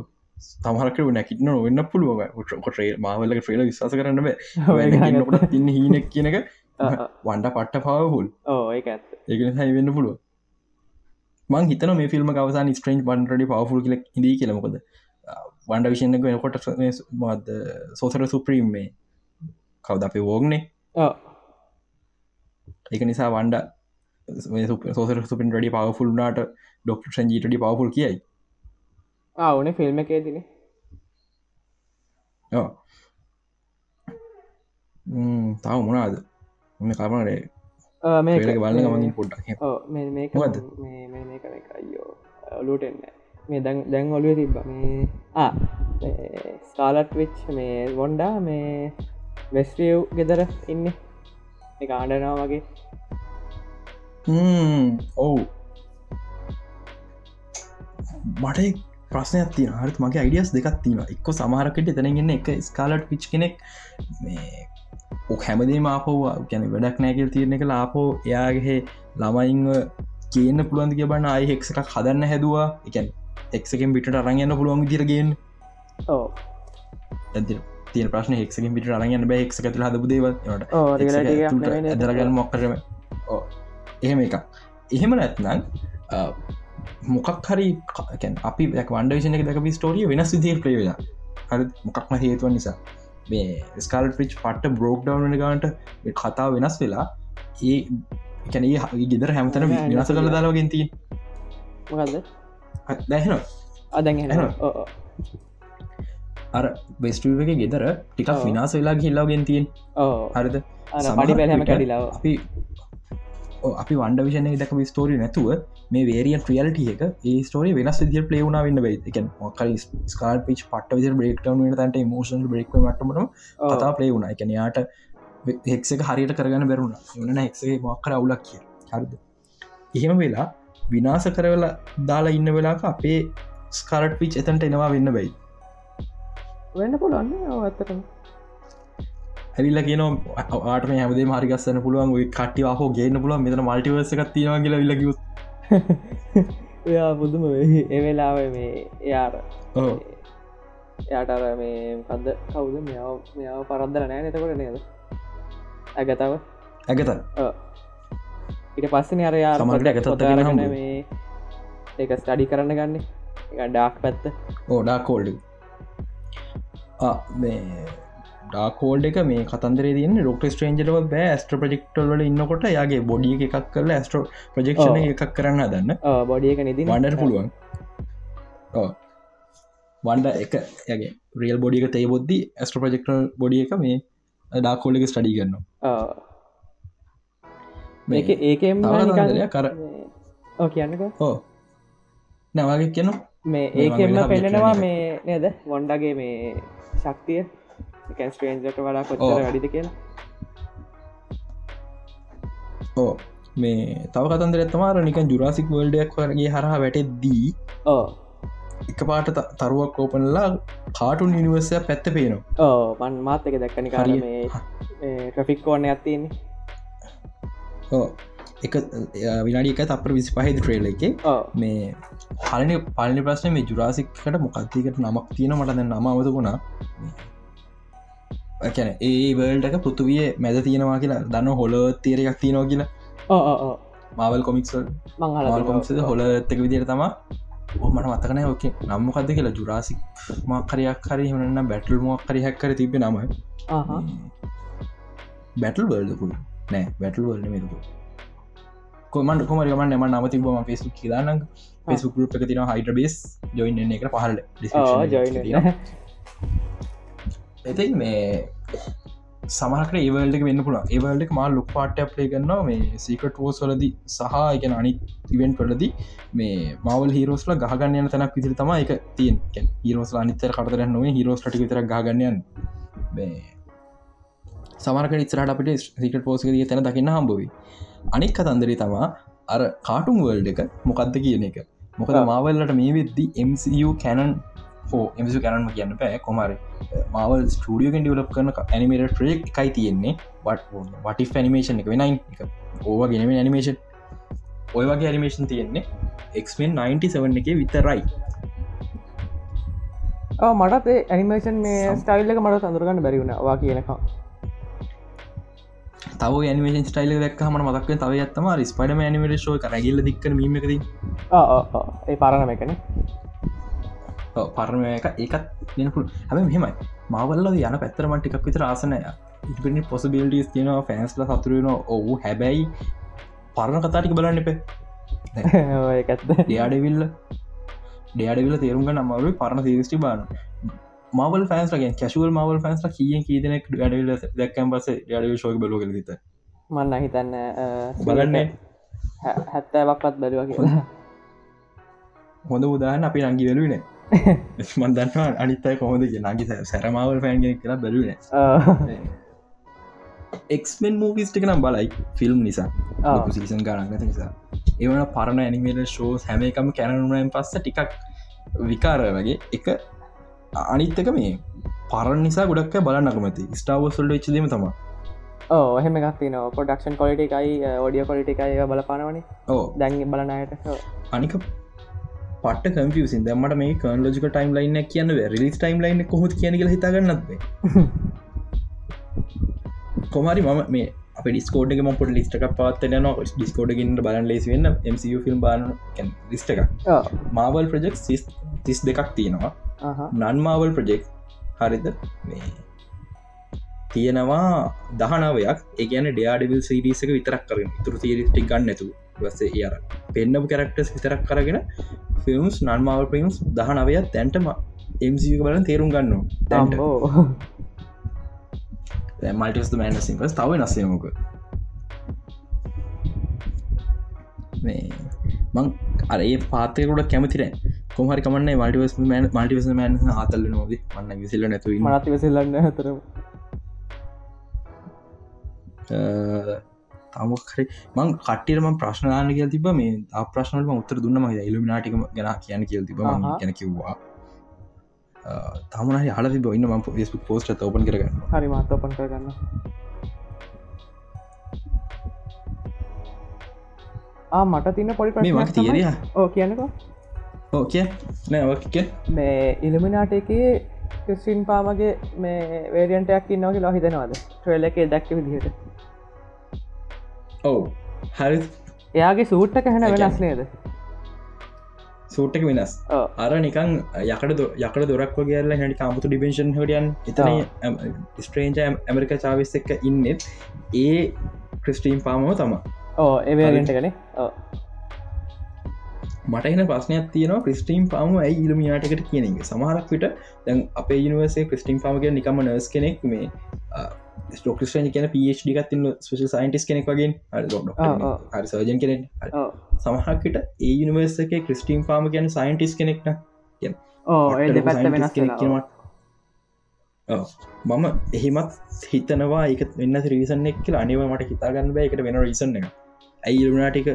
තමහරක නැකිටන වෙන්න පුළුව කොට මාවල්ල ්‍රේල විශවාස කරන්න කොට තින්න [LAUGHS] හීනෙක් කියනක [LAUGHS] වන්ඩ පට්ට පවහුල් ඒක ඒක හයි වෙන්න පුළුව මං හිතන මේ ෆිල්ම් කවසන් ස්ට්‍රේන්ජ් බන්ඩඩි පවෆුල් කියල ඉදී කියලමකොද වන්ඩ විෂණක වෙනකොට මද සෝසර සුප්‍රීම් මේ කවද අපේ වෝගනේ ඒක නිසා වන්ඩ සෝසර සුපින් ඩි පවෆුල් නාට ඩොක්ට ෂන්ජීටඩි පවෆුල් කියයි ආවනේ ෆිල්ම් එකේ දින තාව මොනාද මෙ කරමනරේ මේක බලන්න ගමගින් පොඩ්ඩක් මේ අයෝ ඔලුටෙන්න මේ දැන් දැන් ඔලුව තිබ්බ. මේ ස්කාලට් විච් මේ වොන්ඩා මේ වෙස්ටියව් ගෙදර ඉන්න. එක ආඩනා වගේ. ඔවු. මට ප්‍රශ්නයක් තිය හරත් මගේ අයිඩියස් දෙකක් තිීම එක්ක සමහරකට එතනගන්න එක ස්කාලට් පිච් කෙනෙක් හැමදේ මාපවා ගැන වැඩක් නෑකල් තිරණ එක ලාපෝ එයාගේ ළමයින්ව කියන්න පුළුවන්දික බන්න අයි එකක් හදන්න හැදවා. එකැන් එක්සකෙන් පිට අරගන්න පුළුවන් දිරගෙන් තිය ප්‍රශ්න හෙක්සකින් පිට අරගන්න බෑ. එක්ක තුළ හදපු රිගලට ඇදරගන්න මොක්කරම එහෙම එකක්. එහෙම නැත්නම් මොකක් හරි අපි වන්ඩේෂන එක දක ස්ටෝරිය වෙනස් විදිල් ප්‍රේවෙලා හරි මොකක්ම හේතුව නිසා. මේ ස්කාල් පිච් පට්ට බ්‍රෝක් ඩවන ගාන්ට කතා වෙනස් වෙලා ඒ එකැනේ ගෙදර හැමතන විනාස කළ දාලාගෙන් තිී දැහෙන අදැ අර බෙස්ටුවක ගෙදර ටිකක්. විනාස වෙලා ගිල්ලාගෙන් තියෙන් හරිද? පඩි පැලහම විට කැඩිලාව අපි අපි වන්ඩ විෂණය දක ස්ටෝරි නැතුව මේ වේරියන් ්‍රියල්ට එක ඒ ස්ටෝරි වෙනස් විදිර පලේවුණ වෙන්න එක මොකර ස්කාල් පිච් පට විදිර බ්‍රේක්ටවන් තන්ට මෝෂන් බ්‍රේක් මටමට කතා පලේ වුණ. එක යාට හෙක්සක හරියට කරගන්න බැරුණ එවන හෙක්සේ මොක්කර අවුලක් කිය හරිද? එහෙම වෙලා විනාස කරවෙලා දාලා ඉන්න වෙලාක අපේ ස්කරට් පිච් එතන්ට එනවා වෙන්න බයි වෙන්න පුළුවන්න ඇත්තටම ඇවිල්ල කියන ආටම හැමදේ මාරිගස්සන පුළුවන් ඔයි කට්ටිවාහෝ ගේන්න පුළුවන් මෙතන මල්ටිවර්ස එකක් තියෙන කියලා විල්ලකිව [LAUGHS] එයා බුදුම එවෙලාව මේ එයාර එයාටර මේ කද කවුද? මෙයාව මෙයාව පරද්දර නෑ නතකොට නේද? ඇගතාව? ඇගත. ඉට පස්සන අර යා ගන්න හම්බුයි. මේ ඒක ස්ටඩි කරන්න ගන්න. ඩාක් පැත්ත. ඕඩා කෝල්ඩ මේ ඩාකෝල්ඩ එක මේ කතන්දර තියන්න ොක්ට ස්ට්‍රේන්ජලව බෑ. ස්ට්‍ර ප්‍රජෙක්ටල් වල ඉන්නකොට යාගේ බොඩිය එකක් කරල ස්ට්‍ර ප්‍රජෙක්ෂණ. එකක් කරන්න දන්න බොඩිය එක නිදි වන්ඩට පුළුවන්. වන්ඩ එක යගේ රියල් බොඩික තේ බොද්දි ස්ට්‍ර ප්‍රජෙක්ටල් බොඩිය එක මේ ඩාකෝල්ඩ එක ස්ටඩි කරන්න මේක ඒකෙම් කර කියන්නක ඕ නවාගේ කියන මේ ඒකෙම විචරණය මේ නේද? වොන්ඩගේ මේ ශක්තිය කැන්ස්ට්‍රේන්ජට වඩා කොච්චර. වැඩිද කියලා? ඕ මේ තව කතන්දර ඇත්තමාර නිකන් ජුරාසික් වල්ඩයක් වරගේ හරහා වැටෙද්දී ඕ එක පාට තරුවක් කෝපනලා කාටුන් නිනිවර්සය පැත්ත පේනවා. ඕ මන් මාත එක දැක්කනි කාර ට්‍රෆික් කෝන්න ඇත්තින්නේ ඕ එක විනාඩි එක තපර විසි පහහිද ට්‍රේල එක. මේ හලන පලනි ප්‍රශ්න මේ ජුරාසික්කට මොකක්තිකට නමක් තියෙන මට දැන් නමවත ඇැන ඒ වල්ටක පෘතුවිය මැද තියෙනවා කියලා දන්න හොල තේරයක් තියෙනවා කියලා. මාවල් කොමික්ස් මංහල කොමික්ද හොල එත්තක විදිර තම ඕමට මතකන ඕක නම්මකක්ද කියලා. ජුරාසික් මක්කරයක් හරි හමන්න බැටල් මොක්කරි හැක්කර තිබ නම. බැටල් වල්ඩකුල් නෑ. බැටල් වල්ඩ මෙකු කොමන් කොමරම නම නම තිබම පෙසු කියදාන්න පෙසු ගරුප් එක තින හයිට බේස් ජොයින් එක පහල ඇති මේ සමහට ඒවල්ට වෙන්න පුළ ඒවල්ට මා ලොක් පාට ප්ලේ ගන්නවා මේ සීකට ෝස් වලද සහ එක අනි ඉවෙන්ට වලද මේ මවල් හිරෝස්ල ගහගන්න යන තැනක් විදිර තම එක තියෙන් හිරෝස් අනිතර කටර නොව හිරෝස් ටි විතර ගගන්නයන් සමරක ඉස්රට අපට සිකට පෝසක දී තැන දකින්න හම්බවී අනික් කතන්දරේ තමා අර කාටුම් වල්ඩ එක මොකක්ද කියන එක. මොකද. මාවල්ලට මේ වෙද්දි MCU කැනන් එමසු කැනන්ම කියන්න පෑ කොමර මවල් ස්ටඩියෝගෙන් ඩියලප් කරන ඇනිමේට ට්‍රේක් එකයි තියෙන්නේ. වටි ෆැනිමේෂන් එක වෙනයි. ඕවා ගෙනම ඇනිමේෂන් ඔය වගේ ඇනිමේෂන් තියෙන්නේ එක්මෙන් 97 එක විතරයි. මටත් ඇනිමේෂන් මේ ස්ටයිල්ල එක මට සඳරගන්න බැරිවුණ වා කියනක තව නිමේෂන් ස්ටයිල දක් ම මතක් තව ඇත්තම ස්පඩම ඇනිමේට ෝ කරගල්ල දික්ක මීමකද ඒ පරණ පරණ එක ඒකත් දෙනපුල් හැම මෙහෙමයි. මවල්ල යන පැත්තරමට එකක් විතර ආසනය. ඉපනි පොසබිල්ටස් තියෙනවා ෆෑන්ස්ල සතුරෙන ඔහු හැබැයි පරණ කතාටික බලන්න එපේ. ඒකත්ද ඩයාඩවිල්ල ඩයාඩවිල තේරුම්ග නමරු පරණ සිරිස්ටි බාන මවල් ෆෑන්ස්ලගෙන් කැශුවල් මවල් ෆෑන්ස්ල කියෙන් කීදනෙක් ඩවිල දැක්කම් පස ඩඩව ශෝක බලග ත මන්න හිතන්න බලන්නේ. හැත්තෑවක්වත් බැලවා කියලා. හොඳ උදාහන්න අපි නංගි වෙලුවන මන්දන්නවා අනිත්තයි කොහොද නගි සැරමාවල් ෆෑන්ගෙ කියලා බැලුවන එක්මෙන් මූවිස්ටික නම් බලයි. ෆිල්ම් නිසා. සීසන් ගානගත නිසා. ඒවන පරණ ඇනිමේට ෂෝස් හැම එකම කැනනුවෙන් පස්ස ටිකක් විකාර වගේ. එක අනිත්තක මේ පරණ නිසා ගොඩක් බලන්නකමති ස්ටාවසල්ට එච්චදීම තම ඕ එහෙම ගත්තින පොඩක්ෂන් කොලිට එකයි ෝඩිය කොලිට එකයි බලපානවනේ. ඕ දැන් බලනයට අනික පට කම්පියසින් දමට මේ කන් ලෝජික ටයිම් ලයින්න කියන්න රිලිස් ටයිම් ලයින්න කොහොත් කියන හිතාගන්නත්ේ කොමරි මම මේ අප ඩිස්කෝඩ් ම පොට ලිස්ටක පාත්තන න ඩිස්කෝඩ ගන්න බලන් ලෙස් වෙන්න. MCU ෆිල්ම් බාන ලිස්ට එක මාවල් ප්‍රජෙක්් තිස් දෙකක් තියෙනවා. නන්මාවල් ප්‍රජෙක්් හරිද? මේ තියෙනවා දහනාවයක්. ඒගන ඩයාඩිවිල් සිරිසක විතරක් කරන තුර තීරිටි ගන්න ඇතු වස ඒර පෙන්න්නපු කරක්ටස් විතරක් කරගෙන ෆිල්ම්ස් නන්මාවල් පිම්ස් දහනවයක් තැන්ටම MCU බලන් තේරුම් ගන්න තැන්ට මල්ටස් මෑන සිංකස් තව නස්සයමක මේ මං අර ඒ පාතයකුට කැමතිර කොහරි කමන්න මල්ටිවස් මල්ටිවස මෑන් ආතල්ල නොද මන්න විසිල්ල නැතු මනති වෙසිල්ලන්න තමුහරි මං කට්ටිරම ප්‍රශ්නාන කිය තිබ මේ ප්‍රශ්නට උත්තර දුන්නම ඉල්ලුමිනාටික ගැන කියන කියල් තිබ ගැන කිව්වා. තමනහරි හල තිබ ඉන්න ම ෙස්බුක් පෝස්ට ඔපන් කරගන්න හරි මාත ඔපන් කරගන්න මට තින්න පොඩි මක් තිරිය ඕ කියන්නකෝ. ඕකය නෑක මේ ඉල්ිමිනාට එකේ ක්‍රිස්ටින් පාමගේ මේ වේරියන්ටයක් ඉන්නවගේ ලො හිතනවාද? ට්‍රේල එකේ දැක්ක විදිහට ඔවු. හරි. එයාගේ සූට්ට කැහෙන වෙනස් නේද? සූට්ක වෙනස්. අර නිකං යකට යකට දොරක් වගේල හැටි කාමුතු ඩිපෙන්ශන් හටියන් එතන ස්ට්‍රේන්ජ ඇමරික චාවිස් එක ඉන්නෙත් ඒ ක්‍රිස්ටීම් පාමෝ තම ඕ එවරට කනේ මට එන ප්‍රශ්නයක් තියනවා ක්‍රිස්ටීම් පාම ඇයි ඉල්මිනාටකට කියන සමහරක් විට දැන් අපේ යනිවසේ ක්‍රිස්ටීම් පාමගේ නිකම නර්ස් කෙනෙක් මේ ස්ටෝක්ෂන් කියන පD ගත්තින්න ස්පේෂල් සයින්ටිස් කෙනෙක් වගේ සර්ජන් කෙනෙ සමහක්කට ඒ යනිවර්ස එක ක්‍රිස්ටීම් පාම ගැන සයින්ටිස් කෙනෙක්න මම එහෙමත් හිතනවා එක වෙන්න රීසන් එක් කියල. අනිව මට හිතාගන්න බෑ. එකට වෙන රීසන් එක ඇයි ඉල්මනාටික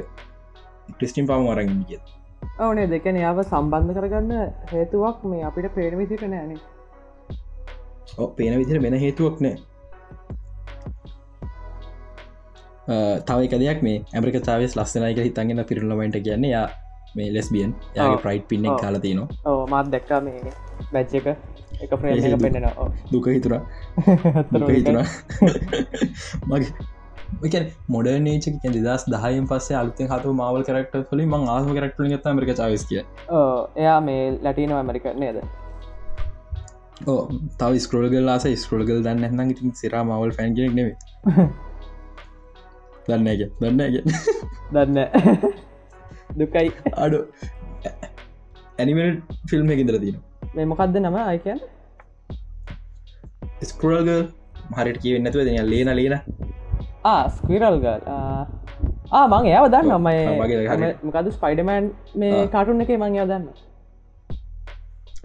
ක්‍රිස්ටිම් පාම අරගන්න කිය ඕනේ දෙකන යාව සම්බන්ධ කරගන්න හේතුවක් මේ අපිට පේන විසිට නෑන පේන විදිර වෙන හේතුවක් නෑ තව එක දෙයක් මේ ඇමරික තාවස් ලස්සනයක හිතන්ගෙන පිරුල්ලමට කියන්න යා මේ ලෙස්බියන් යාගේ ප්‍රයිට් පින්නෙක් කාල තියනවා. ඕ මත් දැක්කා මේ බැච්ච එක. එක ප්‍රේක පෙන්න්න දුක. හිතුර හිතුර [LAUGHS] [LAUGHS] මගේ මොඩනේච දෙදස් දහයෙන් පස්සේ අලුතෙන් හතු මවල් කරක්ට ලින් ම ආම කරක්ට ගත මරික චාවස් කිය එයා මේ ලැටිනෝ ඇමරික නේද? තව ස්කරෝගල් ලාස ස්කරෝගල් දන්න ඉතින් සිරා මවල් ෆැන්ගෙනෙක් නෙවේ දන්නග දන්නග දන්න දුකයි. අඩු. ඇනිමට ෆිල්ම් එකඉදර තින මේ මොකක්ද නම? අයිකන් ස්කරෝග හරිට කියවෙන්නතුව දෙන ලේන ලේන. ස්කවිරල්ග මං ඒව දන්න මයි මොකද ස්පයිඩමෑන් මේ කාටුන් එක මං යා දන්න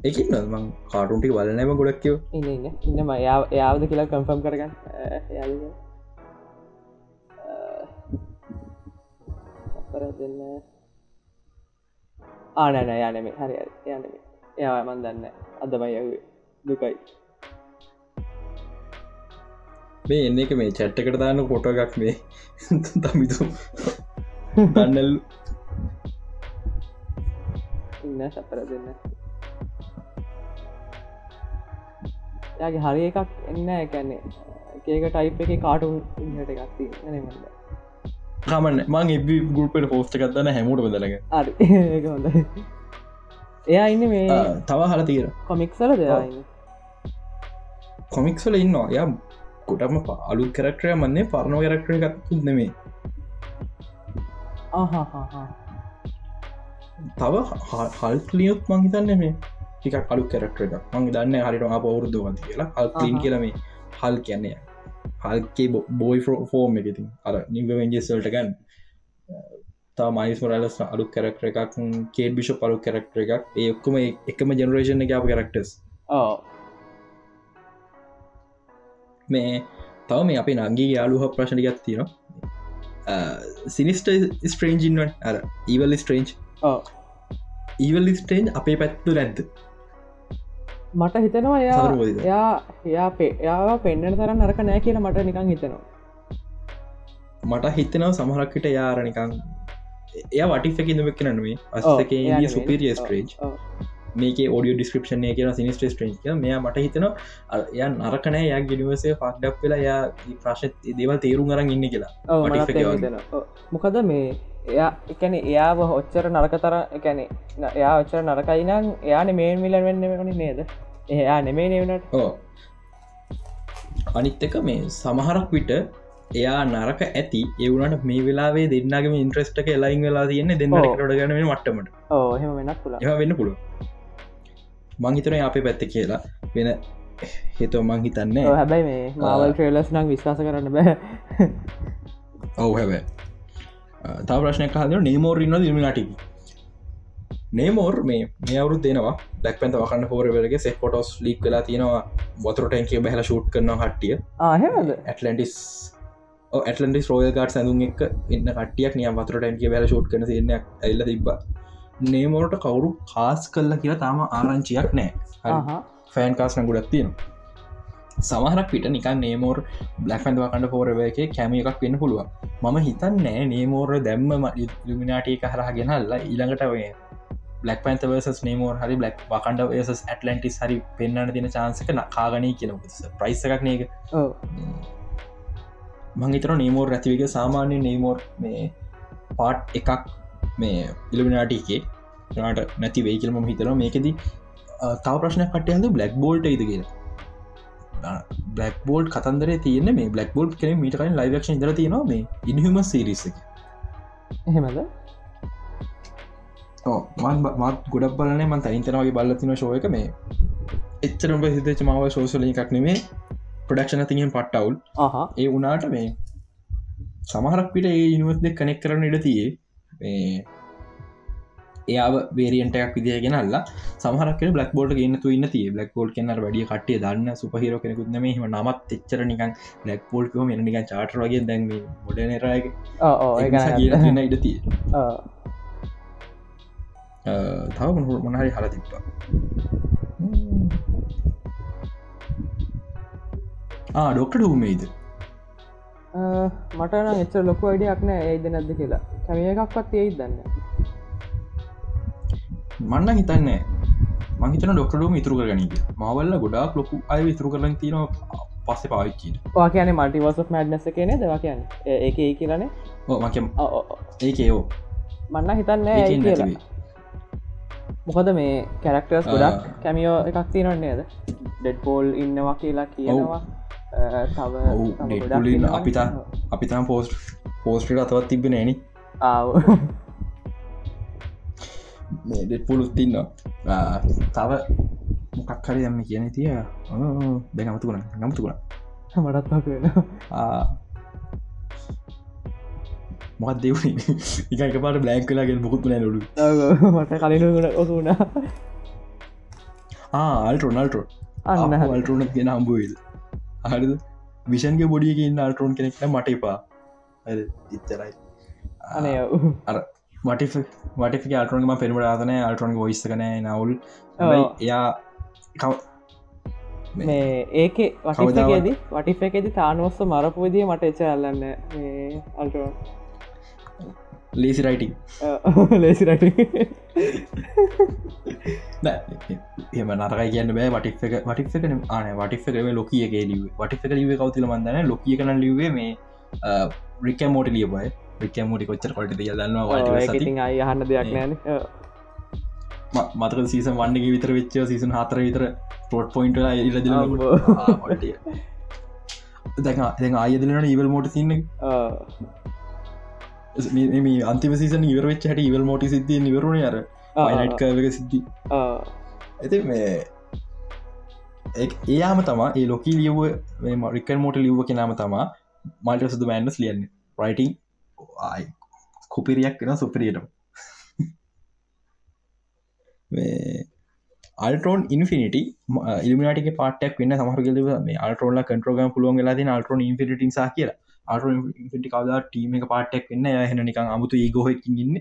එක මං කාටුන්ටි බලනම ගොඩක්කව ඉන්න යාවද කියලා කම්ෆම් කරගන්න පර දෙන්න ආනන යනෙම හරි යනෙම එයා මන් දන්න අදමයි යවේ දුකයි. මේ එන්න එක මේ චැට්ටකට දාන්න පොට එකක් මේ [LAUGHS] තමිතු. දන්නල් ඉන්න සපර දෙන්න. යාගේ හරි එකක් එන්න එකන්නේ ඒක ටයිප් එක කාටුන් ඉහට එකක්ති නමද කමන්න මං එබ ගුල්පට පෝස්ට එකක්දන්න හැමෝට බදලග එයා ඉන්න මේ තව හල තීර කොමික්සල කොමික්සල ඉන්නවා. ය කොටම අලු කරක්ටරය මන්නේ පරණෝ කරක්ටර එකත් නෙමේ තව හල්ලියොත් මංහිතන්න මේ ටික අලු කරක්ටර එක මං දන්න හරිට පවුරුදු වන්ති කියලා. හල්ලීන් කියලම හල් කියන්නේ හල්කේ බෝයි ෆෝර්ම් එකඉතින් අර නිවවෙන්ජෙසල්ට ගන්න. තා මයිස් මොරලස් අලු කරක්ටර එකක් කේට බිෂ පලු කරක්ටර එකක්. ඒ ඔක්කොම එකම ජනරේෂන් එක අප කරක්ටස් මේ තව මේ අපේ නගේ යාලුහ ප්‍රශ්නටිකත් තියෙනවා. සිනිස්ට ස්ට්‍රේන්ජින්වන් අර ඒවල් ස්ට්‍රේන්ජ් ඊවල් ස්ටේන්් අපේ පැත්තු නැද්ද මට හිතනවා එයා? එයා එයා පේ යාව පෙන්ඩන තරම් නරක නෑ කියලා මට නිකං හිතනවා මට හිතනව සමහරක්කට යාරනිකං එය වටික ඉදමක් නනුවේ එයා නෙමෙයි. සුපිරිය ස්ට්‍රේජ්. මේක ෝඩිය ඩිස්ක්‍රපෂන කියන සිනිස්ට ස්ට්‍රේජ් මෙයා මට හිතන ය නරකනෑ යා ගිනිවසේ පක්ඩක් වෙලා යා ප්‍රශ් දේවල් තේරුම් අරන් ඉන්න කියලා. මොකද මේ එයා එකන එයාව ඔච්චර නරකතර එකැනෙ එයා ඔච්චර නරකයි නම් එයාන මේන් මිලන් වෙන්න වනි නේද? එයා නෙමේ නවනට ඕ අනිත් එක මේ සමහරක් විට එයා නරක ඇති ඒවුණට මේ වෙලාේ දෙන්නගම ඉන්ට්‍රස්ට එක ලයින් වෙලා තියන්න දෙන්න. කට ගන මට්ටමට. ඕ හෙම වෙනක් පුලා වෙන්න පුළුව මංහිතන අපේ පැත්ත කියලා වෙන හේතුව මං හිතන්න. හැබැයි මේ මාවල් ට්‍රේලස් නම් විශ්වාස කරන්න බෑ. ඔවු හැබැ තා ප්‍රශ්නය කාද නේමෝර් ඉන්න දිමිනාටික නේමෝර් මේ මේ අවුරු දෙනවා දැක් පැත වකන්න පෝරවලගේ සෙක් පොටස් ලික් වෙලා තියෙනවා. බොතුරටැන්කේ බැහල ෂූට් කරන ආහෙමද ඇටලන්ටිස් ඇටලන්ටිස් රෝය ගට සඳුන් එක ඉන්න කටියක් නිය වතුරටැන්ගේ බැල ෂෝට් කන සින්න ඇල්ල තිබ්බ. නේමෝට කවුරු කාස් කල්ල කියලා තාම ආරංචියක් නෑ ෆෑන් කාස්න ගොඩක් තියෙන සමහරක් පිට නිකන් නේමෝර් බ්ලක් ැන්ඩ වකන්න පෝරව එක කැම එකක් වෙන්න පුළුව මම හිතන් නෑ නේමෝර දැම්ම ලිමිනාටිය එක හරහ ගෙනල්ල ඊළඟට වේ බ්ලක් පන්ත වර්සස් නේමෝර් හරි බ්ලක් වකන්ඩ වස ඇටලන්ටිස් හරි පෙන්න්න තින චාන්සක කාගනී කියන ප්‍රයිස් එකක් නේක ඕ මංහිතර නේමෝර් ඇතිවක සාමාන්‍ය නේමෝර් මේ පාට් එකක් මේ ඉලිමිනාටිකේ ට නැති වෙයි කියලම හිතර මේකෙදී තව ප්‍රශ්නයක් කටයහද බ්ලක් බෝල්ට ඉද කියලා බ්ලක් බෝල්ඩ් කතන්දර තියන මේ බ්ලක් බෝල්් කෙන මීටකයින් ලයිවක්ෂ දර තියෙනවා මේ ඉනිහම සිරිස එහෙමද? මත් ගොඩක් බලන මන් තනිතනවගේ බල්ලතින ශෝයක මේ. එච්චරම සිතච මාව ශෝසල එකක් නෙමේ. ප්‍රඩක්ෂණ තිගෙන් පට්ටවුල්. ඒ වනාට මේ සමහරක් පිට ඒ ඉනුවත් දෙ කනෙක් කරන ඉඩ තියේ මේ එයාව බේරියන්ටයක් විදිගෙන අල්ල සමහරක් බලක් බෝඩ් ගන්න තුන්න තිය බලක් බෝඩ් කන්න වැඩිය කටේ දන්න සුපහිර කෙනෙකුත් නෙම ම නමත් එච්චර නිකන් ලක් පෝල්් ම නික චාට වගේ දැන් මොඩනරය කියන ඉඩ තිය තව මොනහරි හල තිබ්බා. ඩොක්ට ඩූමේද මට නම් එච්ච ලොකු අඩියක් නෑ. ඒද නැද්ද කියලා. කැමිය එකක්වත් ඒයි දන්න මන්න හිතන්න මහිතන ඩොක්ටඩුම ඉතුරු කරගනීද මවල්ල ගොඩාක් ලොකු අය විතුරු කරන තින පස්සෙ පාවිච්චි වා කියන මටිවස මැඩ්නස කියන දවා කියන්න. ඒක ඒ කියලනේ? මක. ඒකයෝ මන්න හිතන්න මොකද මේ කැරක්ටර්ස්. ගොඩක් කැමියෝ එකක් තිනොන්නේද ඩෙඩ් පෝල් ඉන්නවා කියලා කියනවා. තව. අපිතා අපි තම පෝස්ට් පෝස්ට අතවත් තිබ නෑන. ආව් මේ ඩෙට් පුලුත් තින්න තව මොකක් හරි දම්ම කියන තිය දැනමතුකුණ නමතුකුණ මටත් වෙන මොත් දෙවනි එක පාට බ්ලෑන්ක් කලාගෙන බොකුත් නෑලු මට කලින් ඔසුුණ ආල්ටරොනල්ටරෝ අන්න හරි. අල්ටරන ගෙන හම්බුවල් හරිද? විෂන්ගේ බොඩියකින් අල්ටරෝන් කෙනෙක්න මට එපා. ඉච්චරයි අනේ මට මට අල්ටරන්ම පෙරමට ආතන අල්ටරන් ගොයිස්ස කන නවුල්. එයා මේ ඒක වටිකේදී වටිෆ එකෙදි තානුවස්ස මරපු විදිිය මට එච අල්ලන්න අල්ටෝ ලේසි රයිටිං ලේසිරට එම නරකයි කියන්න බෑ. වටික් වටික් එක ආන වටික් එකේ ලොකියගේ ලිව වටික් එක ලිව කවතිල මන්දන ලොකිය කන ලිවේ මේ රික මෝට ලියබයි රික මෝටි කොච්චර කොට දිය දන්නවා ඉතින් අයි අහන්න දෙයක් නෑන. මතක සීසන් වන්නගේ විතර වෙච්ච? සීසන් හතර විතර පොට් පොයින්ට ඉරද දැ ආයදලන ඉවල් මෝට සින්න මේ අන්තිම සීසන ඉවර වෙච් හට ඉවල් මෝටි සිද්ධිය නිවරුණ අර. පයිනට්කවක සිද්ධි. ඇති මේ ඒයාම තමා ඒ ලොකී ලියව මරිකන් මෝට ලිව්ව කෙනම තමා මල්ට සුදු මෑන්ඩස් ලියන්න. රයිටිං කුපිරියක් වෙන සුපරියටම. අල්ටෝන් ඉන්ෆිනිටි ඉල්මිනාටික පාටක් වන්න සමහරගල මේ අල්ටෝල කටරෝග පුළුවන් ලා අල්ටෝන් ඉන්ෆිටි සා කියලා. අල්ටෝ ඉන්ෆිටි කවද ටීම එක පාටක් වන්න හෙන නිකං අමුතු ඒගෝහකින් ඉන්න.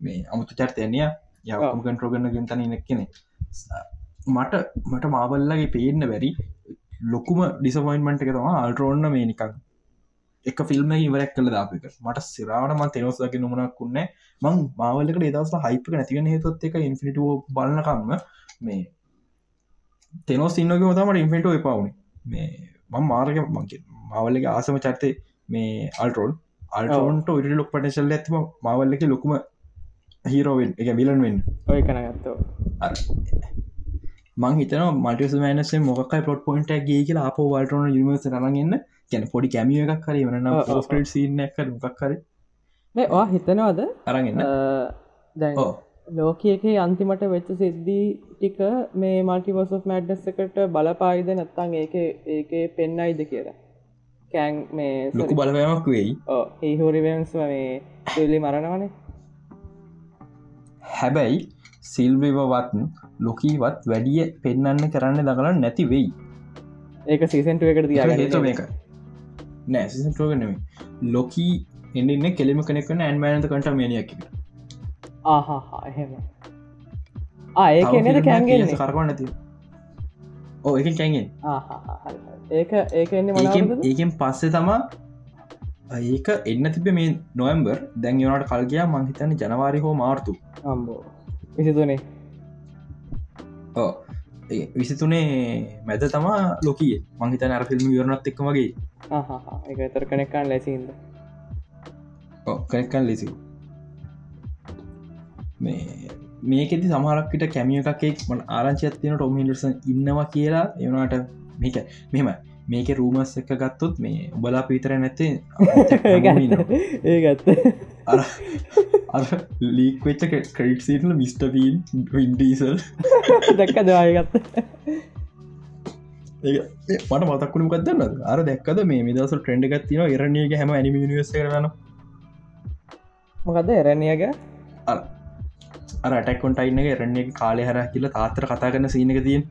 මේ අමුතු චර්තයනය යකම කන්ට්‍රෝ කරන ගෙන්තන ඉනක්කෙන මට මට මාබල්ලගේ පේන්න බැරි ලොකුම ඩිසපොයින්මට එක තම අල්ටරෝන්න මේ නිකක් එක ෆිල්ම් ඉවරක් කල දාපික මට සිරාවටම තෙනොස්දක නොමනක් වන්න මං මාවලක දස් හයිපක නැතිවන හේතුත් එක ඉන්ෆිනිට බලන්නකන්න මේ තෙනොස් ඉන්නක මතමට ඉන්ෆිටෝ එපවුණ මේ මං මාර්ග මංගේ මාවල්ලගේ ආසම චත්තේ මේ අල්ටරෝන් අල්ටෝන්ට ඉට ලොක් පටශල්ල ඇතිම මාවල්ලක ලොකුම හීරෝවෙන් එක විලන් වෙන්න. ඔය කනගත්තෝ මං හිතන මටස මනසේ මොකයි පොට් පොයින්ට ගේ කියලා අප වල්ටන නිවස රගන්න ගැන පොඩි කැමිය එකක් හරි වන ඔව්, ඔව්, ට සිීන එක මොකක් හරි. මේ වා හිතනවද? අරගන්න ඕ ලෝකයක අන්තිමට වෙච්ච සිද්ධී ටික මේ මල්ටිවර්ස් මැඩ්ඩස් එකට බලපායිද නැත්තං ඒක ඒක පෙන්නයිද කියලා? කෑන් මේ ලොකු බලපෑමක් වෙයි. ඒහෝරිවන්ස් මේ තුල්ලි මරණවනේ හැබැයි සිල්විවවත් ලොකීවත් වැඩිය පෙන්නන්න කරන්න දකලන්න නැති වෙයි. ඒක සීසන්ටුව එකට හේතු තියාගන්න මේක නෑසිටෝගනම ලොකී එන්න කෙලෙම කෙනෙක්න ඇන්මෑනත කට මියනයක් ආහා එහෙම. ආඒක නද කෑන්ගෙන්නේ කරවා නැති ඕ එක කැන්ගෙන් ඒක ඒක ඒකෙන් පස්සේ තමා ඒක එන්න තිබ මේ නොවම්බර් දැන් යනට කල්ගයා මංහිතන ජනවාරි හෝ මාර්තු. විසිතුනේ. ඕ විසිතුනේ මැද තමා ලොකයේ මංහිතන අර ෆිල්ම් යරනත් එක්ක වගේ එක තර කනෙක්කාන් ලැසින්ද කනෙක්කන් ලෙසි මේ මේකෙති සමහරක්කට කැමිය එකක් මන ආරංචියත් තියෙන ටොම් හිඩර්සන් ඉන්නවා කියලා එවනාට මේක මෙම මේක රූමස් එක ගත්තොත් මේ උබලා පිතර නැත්තේ ඒ ගත්ත අර අර ලීක් වෙච්ච ක්‍රඩ් සිටල මිස්ට පීන් වින්ඩීසල් දැක්ක දවායගත්ත මට මතක්කුණු කදන්න අර දැක්කද මේ මිදසල් ට්‍රෙන්ඩ් එකත් තින එරණගේ හැම ඇනිම නිවස කරන මොකද එරණියග අර අටක්කොන්ට අයින්න එරන්නේ කාලය හර කියල තාත්‍ර කතා කරන සීනක තියෙන්.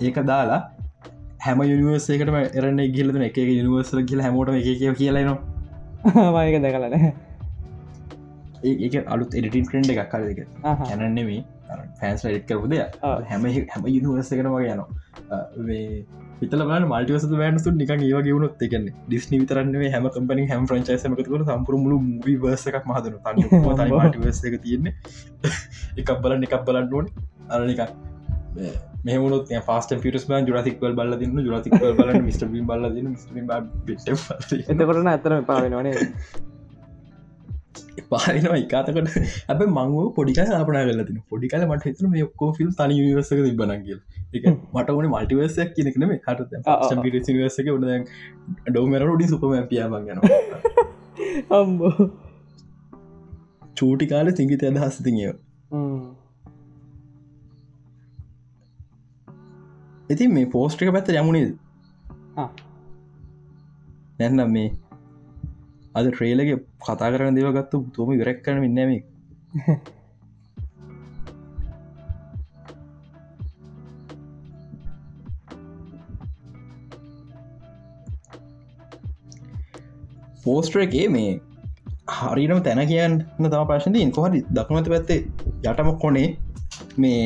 ඒක දාලා හැම යනිවර්සේකටම එරන්න ගිලන එක යනිවර්සල කියල හැමෝට එක කිය කියලනවා මයක දැකලන ඒක අලුත් එඩිටින් ට්‍රෙන්ඩ් එකක් කල එක කැනන්නෙමේ ෆෑන්ස් ඩ් කරපුද හැම හැම යනිවර්සකන වගේ යනවා. පිතල බල මල්ටිවස වැෑනසු නික ඒව ගවුණොත් එකන ඩිස්නි විතරන්නේ හැම කම්පනි හැම ්‍රංචයිසමකතුක සම්පුර මුළු මී වර්ස එකක් මහදන තනිවර්ස එක තියෙන්නේ? [LAUGHS] එකක් බලන්න එකක් බලන්න ඕන. අරනික මෙමුණත් පස්ට පිටස් බන් ජුරතික්වල් බල දන්න ජුරතික්වල් බල මිට බල දන්න එතකොටන ඇතරම පාවෙනවනේ පානවා එකතකට අප මංව පොඩිකල අපනා කල තින පොඩිකල මට හිතන මේ ඔක්කෝ ෆිල් තනි නිවසක තිබනගල් එක මට ඕන මල්ටිවර්සයක් කියනෙකන මේ හට පිට නිවසක උඩ ඩෝමර ඩි සුපම පියාමන් ගන අම්බෝ චූටි කාල සිංගිත අදහස් තිය ඉතින් මේ පෝස්ට්‍රික පැත්ත යමුණේ නැන්නම් මේ අද ට්‍රේලගේ කතා කරන දෙව ගත්තු තුම විරක් කරන ඉන්නම පෝස්ට්‍රගේ මේ හරිනම් තැන කියන්න තම ප්‍රශ්නතින් කොහරි දක්නත පැත්තේ යටමක් කොනේ මේ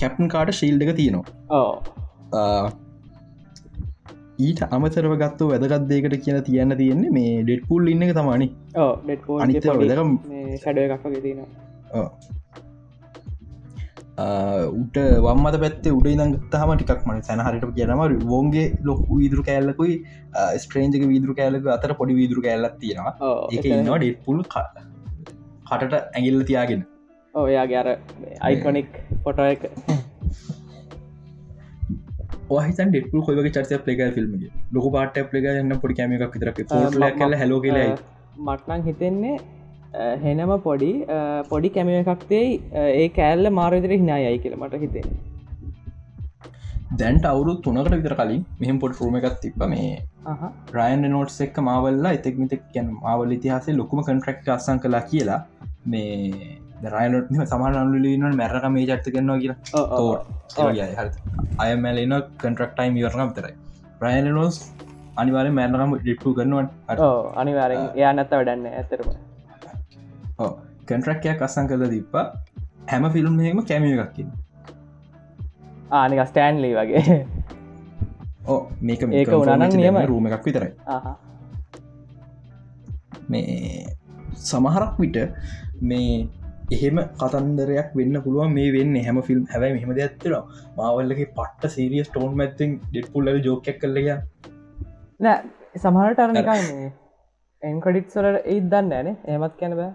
කැප්ටන් කාට ශීල්ඩ එක තියෙනවා ඊට අමතරව ගත්තු වැදගත්දයකට කියන තියන්න තියෙන්නේ මේ ඩෙට් පුල් ඉන්න එක තමානි අනිත වැදකම් තියෙන උට වම්මත පැත්තේ උඩ ඉදන් තහම ටිකක් මන සැනහරිට කියනම වෝන්ගේ ලොක් විදුරු කෑල්ලකුයි ස්ට්‍රේන්ජක විදුරු කෑලක අතර පොඩි විදුරු කෑල්ලක් තියෙනවා. එක ඉන්නවා ඩෙට් පුල් කටට ඇගිල්ල තියාගෙන. ඔයාගේ අර අයිකොනික් පොට එක හිතන් ඩෙට්පු කොයක චර්ය පලේක ෆිල්ම්ගේ ලොක පාට පලේක න්න පොඩි කෑම එකක් විතර කල හැලෝ කියලයි මටනං හිතෙන්නේ හෙනම පොඩි පොඩි කැමිය එකක්තේ ඒ කෑල්ල මාරවිතර හිනායයි කියල මට හිතෙන දැන්ට අවුරු තුනකට විතර කලින් මෙහම පොට රුම එකත් තිබ මේ රයන් නෝට්ස් එක්ක මාවල්ලා එතෙක් මිතක් ගැන මාවල් ඉතිහාසේ ලොකුම කන්ට්‍රක්් අසං කලා කියලා මේ රයනොට සමානලන මැරක මේ චත්ත කරනවා කියලා. අයමැලන කන්ට්‍රක්ටයිම් යරනම් තරයි රයනෝස් අනිවාර මැරනම ඩිප්පු කරනුවන්. අනිවාරෙන් එයා නැත්ත වැඩන්න ඇතරම කන්ට්‍රක්කයක් අසං කල දීපා හැම ෆිල්ම් එකම කැමිය එකක්කින් ආනික ස්ටෑන්ලි වගේ. ඕ මේක ඒක උනානම් නියමයි. රූම එකක් විතරයි. මේ සමහරක් විට මේ එහෙම කතන්දරයක් වෙන්න පුළුවන් මේ වෙන්න. හැම ෆිල්ම් හැබයි මෙහම ඇත්තර මාවල්ලගේ පට්ට සීරිය ස්ටෝන් මැත්තින් ඩෙට්පුල්ල ජෝකක් කල්ලය නෑ සමහරට අරනිකන්නේ එන්කඩිට් සොල ඒත් දන්න ෑනේ එමත් කැන බෑ.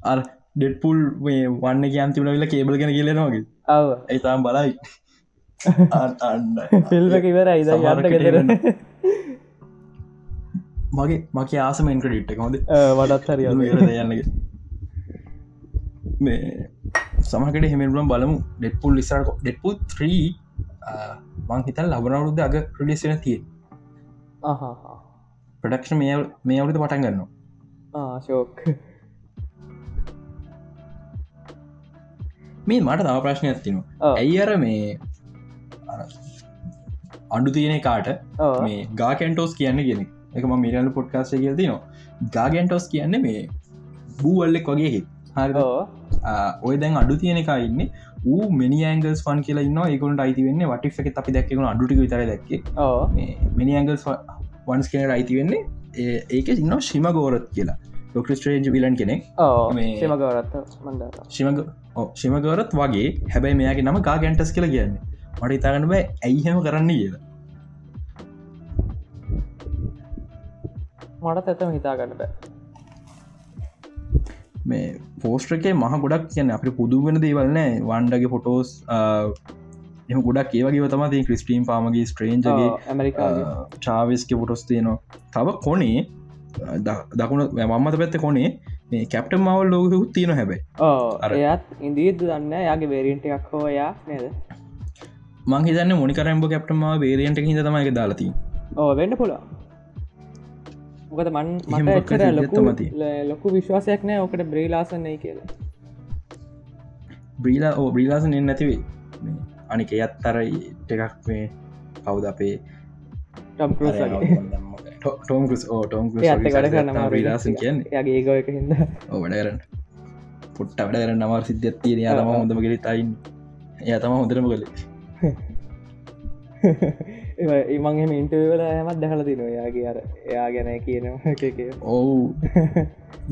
අර ඩෙට්පුල් මේ වන්න කියන්තිමල වෙලා කේබල ගෙන කියලෙනවාගේ ඔව ඇතාම් බලයි. යන්න සමහරකට ගෙදර. මගේ මගේ ආසම එන්ක්‍රඩිට් හොඳ වඩත් හරි [LAUGHS] යන්නගේ සමකට හෙමරුම් බලමු. ඩෙට්පුල් ලිසාට ඩෙට්පු 3 මං හිතල් ලබනවරුද අග ප්‍රඩිස්සෙන තිය ප්‍රඩක්ෂ මේ මේ අවුද පටන් ගන්නවා. ශෝක් මේ මට තව ප්‍රශ්නයක් තිනවා ඇයි අර මේ අඩු තියෙන කාට මේ ගා කැන්ටෝස් කියන්න ගෙන එකම මිරල් පොඩ්කාස්ට කියල් තිනවා ගාගැන්ටෝස් කියන්න මේ බූවල්ලෙක් වගේ හි හරි ඔය දැන් අඩු තියෙන එක ඉන්න. ඌ මිනි ඇංගල්ස් ෆන් කියලා ඉන්න ඒකුට අයිති වෙන්න වටික් එක අපි දැක්කෙන අඩුටි විතර දැක්කේ. ඕ මිනි ඇංගල්ස් වන්ස් කෙනට අයිති වෙන්නේ ඒක ඉන්න ශිම ගෝරත් කියලා ඩොක්ටස්ට්‍රේජ් විලන් කෙනෙක්. ශිමගවරත් වගේ. හැබැයි මෙයාගේ නම කා ගැන්ටස් කියලා කියන්නේ. මට ඉතාගන්න බෑ ඇයිහෙම කරන්න කියලා. මටත් ඇතම හිතාගන්න බෑ මේ පෝස්ට් එකේ මහ ගොඩක් කියන්න අපි පුදුම වෙන දේවල්නෑ වන්ඩගේ ෆොටෝස් එම ගොඩක් ඒවගේ තම ති ක්‍රිස්ටීම් පාමගේ ස්ට්‍රේන්ජගේ ඇමරිකාගේ. චාවිස්ක පොටොස් තියනවා. තව කොනේ ද- දකුණ මම්මත පැත්ත කොනේ මේ කැප්ට මවල් ලෝකුත් තියෙන හැබයි. ඕ අර- එයත් ඉන්දීද දන්න යාගේ වේරියන්ට එකක් හෝ යා නේද? මංහිතන්න මොනිකරම්බ කැප්ටම වේරියන්ට හිද තමයි දාලති ඕ වෙන්න පුළා මොකද මන් මට ලොකු සිද්ධියක් ලොකු විශ්වාසයක් නෑ ඕකට බ්‍රේලාසන්නේ කියල. බ්‍රීලා ඕ බ්‍රීලාසන නැතිවේ අනික එයත් අර එකක් මේ කවුද අපේ ටම් ටෝම් ලාසන් කියන්න. යාගේ ඒගෝ එක හිද ඕ වැඩ කරන්න. පුට්ට වැඩ කරන්න නමර සිද්ධියත් තියෙන. යා තම හොඳම කෙරි තයින් එය තම හොඳරම කළ [LAUGHS] ඒමන් එම ඉන්ටවල හැමත් දැහල තිනවා යාගේ අර එයා ගැන කියනවා එක ඔවු.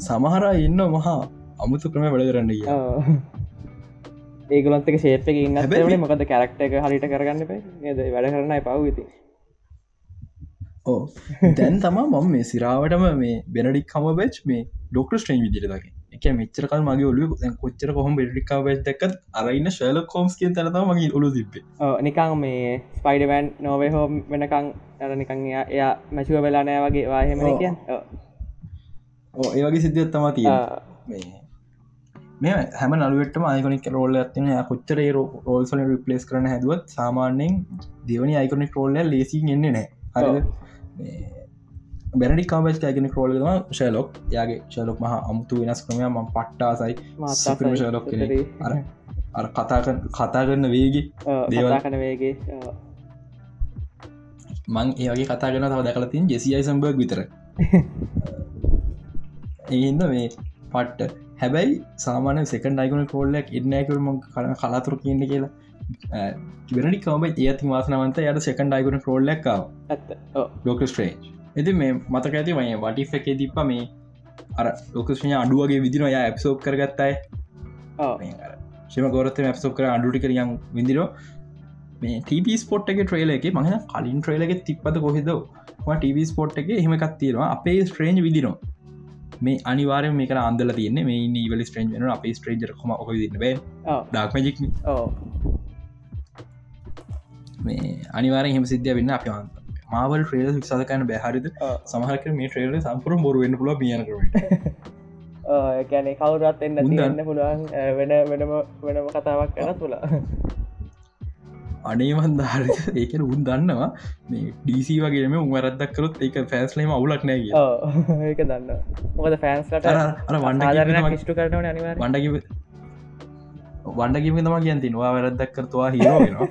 සමහර ඉන්න මහා අමුතු ක්‍රම වැඩ කරන්න කිය ඒගලන්තක ශේපක ඉන්න මොකද කැරක්ට එක හරිට කරගන්න පේ ඒද වැඩ කරන්න පව්විති ඕ දැන් තමා මම මේ සිරාවටම මේ බෙනඩික් කම බච් මේ ඩොක්ට ස්ටේන් විදිර දකි එක මෙච්චරකල් මගේ ඔලු කොච්චර කොහොම වෙච් දක්කත් අරන්න ශල කෝම්ස් කිය තනත මගේ ඔලු තිබේ නිකං මේ ස්පයිඩවෑන් නොවේ හෝ වෙනකං අර නිකං එයා එයා මැචුව වෙලා නෑ වගේ වාහෙම. කිය ඒවගේ සිද්ධියත් තමා තිය මේ හැම නලුවටම අයකොනික් රෝල්ල ඇතින කොච්චර රෝල්සල රිපලස් කරන හැදුවත් සාමාන්‍යෙන් දෙවනි අයිකොනික් රෝල්ල ලේසි එන්නේ නෑ. හරි බැරඩි කාමච් ඇගෙන රෝල්ලම ශලොක් යාගේ ශලොක් මහ අමුතු වෙනස් ක්‍රමය ම පට්ටාසයි ශලොක්. අර අර කතා කරන- කතා කරන්න වේගි දේවල්. කන වේගේ මං ඒගේ කතා කරන තව දැකලතින් ජෙසියි සම්බර්ග විතර. [LAUGHS] ඒහින්ද මේ පට්ට. හැබැයි සාමාන සෙකන් යිකන කෝල්ලක් ඉන්නෑකරම කන කලාතුර කියන්න කියලා. කිවරනි කම ඒති වාසනවන්ත යට සෙකන් කෝල්ලක්කාව ඇත්ත ලෝක ස්ට්‍රේජ් ඇති මේ මතක ඇති මය වටි එක දිප්ප මේ අර ලෝකෂය අඩුවගේ විදින යා ඇප්සෝප් කරගත්තයි ශම ගොරත ඇප්සෝප් කර අඩුටි කරියම් විදිරෝ මේ ටබ ස්පොට් එක ට්‍රේල එක මහන කලින් ට්‍රේලක තිප්පත කොහෙද? ටව ස්පොට් එක හෙමකත්තිවා අපේ ස්ට්‍රේන්ජ් විදිනවා මේ අනිවාරය මේක අන්දල තියන්නේ. මේ නිවල ස්ට්‍රේන්ජ් වෙන අපේ ස්ට්‍රේජ් කොම ඔක දින්න බෑ. ඩක්මජික් මේ අනිවාරය හෙම සිද්ධිය වෙන්න අප මාවල් ට්‍රේල වික්සාධකන්න බැහරිද සමහක මේ ට්‍රේල සම්පුර බොරු වෙන්න පුල පියන කරට ගැන කවුරත් එන්න තියන්න පුළුවන් වෙන වෙනම වෙනම කතාවක් කන තුලා අනේමන් ධාර ඒකන උන් දන්නවා මේ ඩීසි වගේම උවරදක් කරොත් ඒක ෆෑස්ලීම අවුලක් නෑ ඒක දන්න මොකද ෆෑන්ස්ලට වන්ඩ ිෂ්ට කරනවන අනිවාර වඩකිව වඩකිම තම කියන් තිනවා වැරදක් කරතුවා හිරෝෙනවා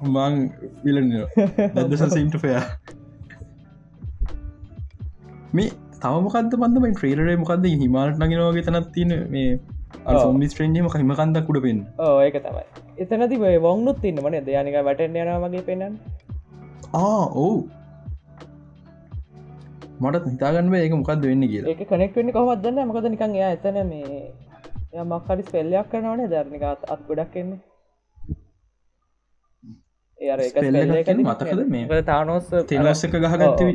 වැරදක් කර මං විලන්න දදස සිම්ට පයා මේ තවමකක්ද බන්දම ට්‍රේලරේ මොකක්ද හිමාලට නගෙනවාගේ තනත් තින මේ ඔව්. සොම්බි ස්ට්‍රේන්ජම හිමකන්දක් කුඩ පෙන් ඒක තමයි. එතනති වොන්නුත් ඉන්න මන දයානික වැටෙන් යනවාගේ පෙන්න්න ආ ඔවු. මටත් හිතාගන්න ඒක මොකක්ද වෙන්න කියලා. ඒක කනෙක්වෙන්න කොහොමත් දන්න මකද නිකන් එයා එතන මේ ය මක්කරි ස්පෙල්ලයක් කරනවනේ ධර්මික අත් ගොඩක් එන්නේ ඒ ඒක Spell එකක් කියන්නේ මතකද මේ? තානෝස් එක ගහගත්තවි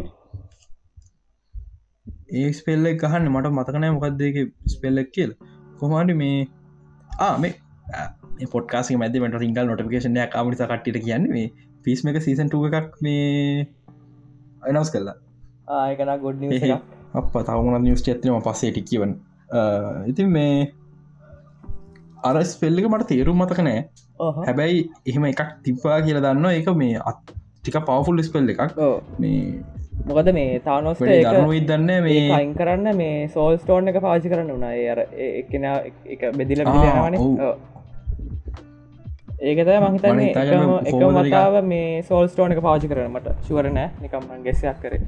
ඒ ස්පෙල්ල ගහන්න මට මතකනෑ මොකක්දක ස්පෙල්ලක් කියල. කොහමට මේ? ආ මේ පොට්කාසි මැද මට රිංගල් නොටිකේෂනය කාමරිස කට්ටිට කියන්න පිස්ම එක සීසන්ටුව එකක් මේ අනවස් කරලා ආයකන ගොඩ් අප තවමන නිියස් චත්නම පස්සේටි කියවන. ඉතින් මේ අර ස්පෙල්ලික මට තේරුම් මතක නෑ හැබැයි එහෙම එකක් තිබ්බා කියලා දන්න එක මේ ටික පවෆුල් ස්පෙල් එකක්. මේ මොකද මේ තානොස් ඉදන්න මේ අයින් කරන්න මේ සෝල් ස්ටෝන් එක පාචි කරන්න වනා අර එකන එක බෙදිල. ඒකතය මහිතන්නේ එක මතාව මේ සෝල් ස්ටෝන එක පාචි කරනමට ශුවරනෑ නිකම් ගෙස්සයක් කරේ.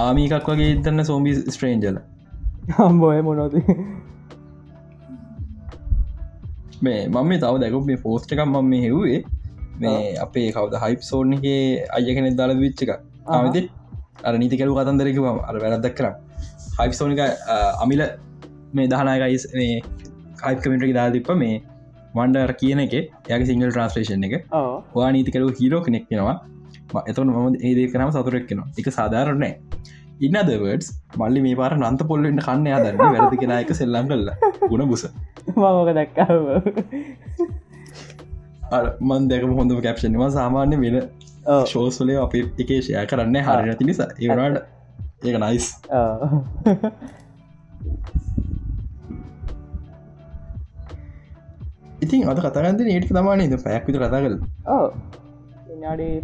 ආමිකක් වගේ ඉදන්න සෝම්බි ස්ට්‍රේන්ජල හම්බෝය මොනොද මේ මම මේ තව දැකු මේ පෝස්ට එකක් මම මේ හෙව්වේ. මේ අපේ කවද හයිප් සෝන්ගේ අය කෙනෙ දාල විච්ච එක. ආමති අර නීතිකරු කතන්දරකම අර වැරදක් කරම් හයිප් සෝනික අමිල මේ දහනායකයිස් මේ කයිප් කමිටි දාතිප මේ වන්ඩර් කියන එක. යගේ සිංගල් ට්‍රන්ස්ලේෂන් එක. වා නීතිකරු හිරෝ කෙනෙක් කෙනවා එතන මම ඒදේ කරම සතුරක් කෙනවා එක සාධාරනෑ ඉන්න දවඩස් මල්ලි මේ පාර නන්ත පොල්ලෙන්ට කන්න අදන්න වැරදි කෙනයක සෙල්ලම් කල්ල ගුණ බුස. මමක දැක්කාව මන් දැක හොඳම කැප්ෂන්වා සාමාන්‍ය වෙන ශෝස්වලේ අප එකේ ෂය කරන්න හරිනති නිසා. ඒවනාට ඒක නයිස් ඉතින් අද කතගන්ද ඒට තමානේද පැයක් විත කතා කල ඕ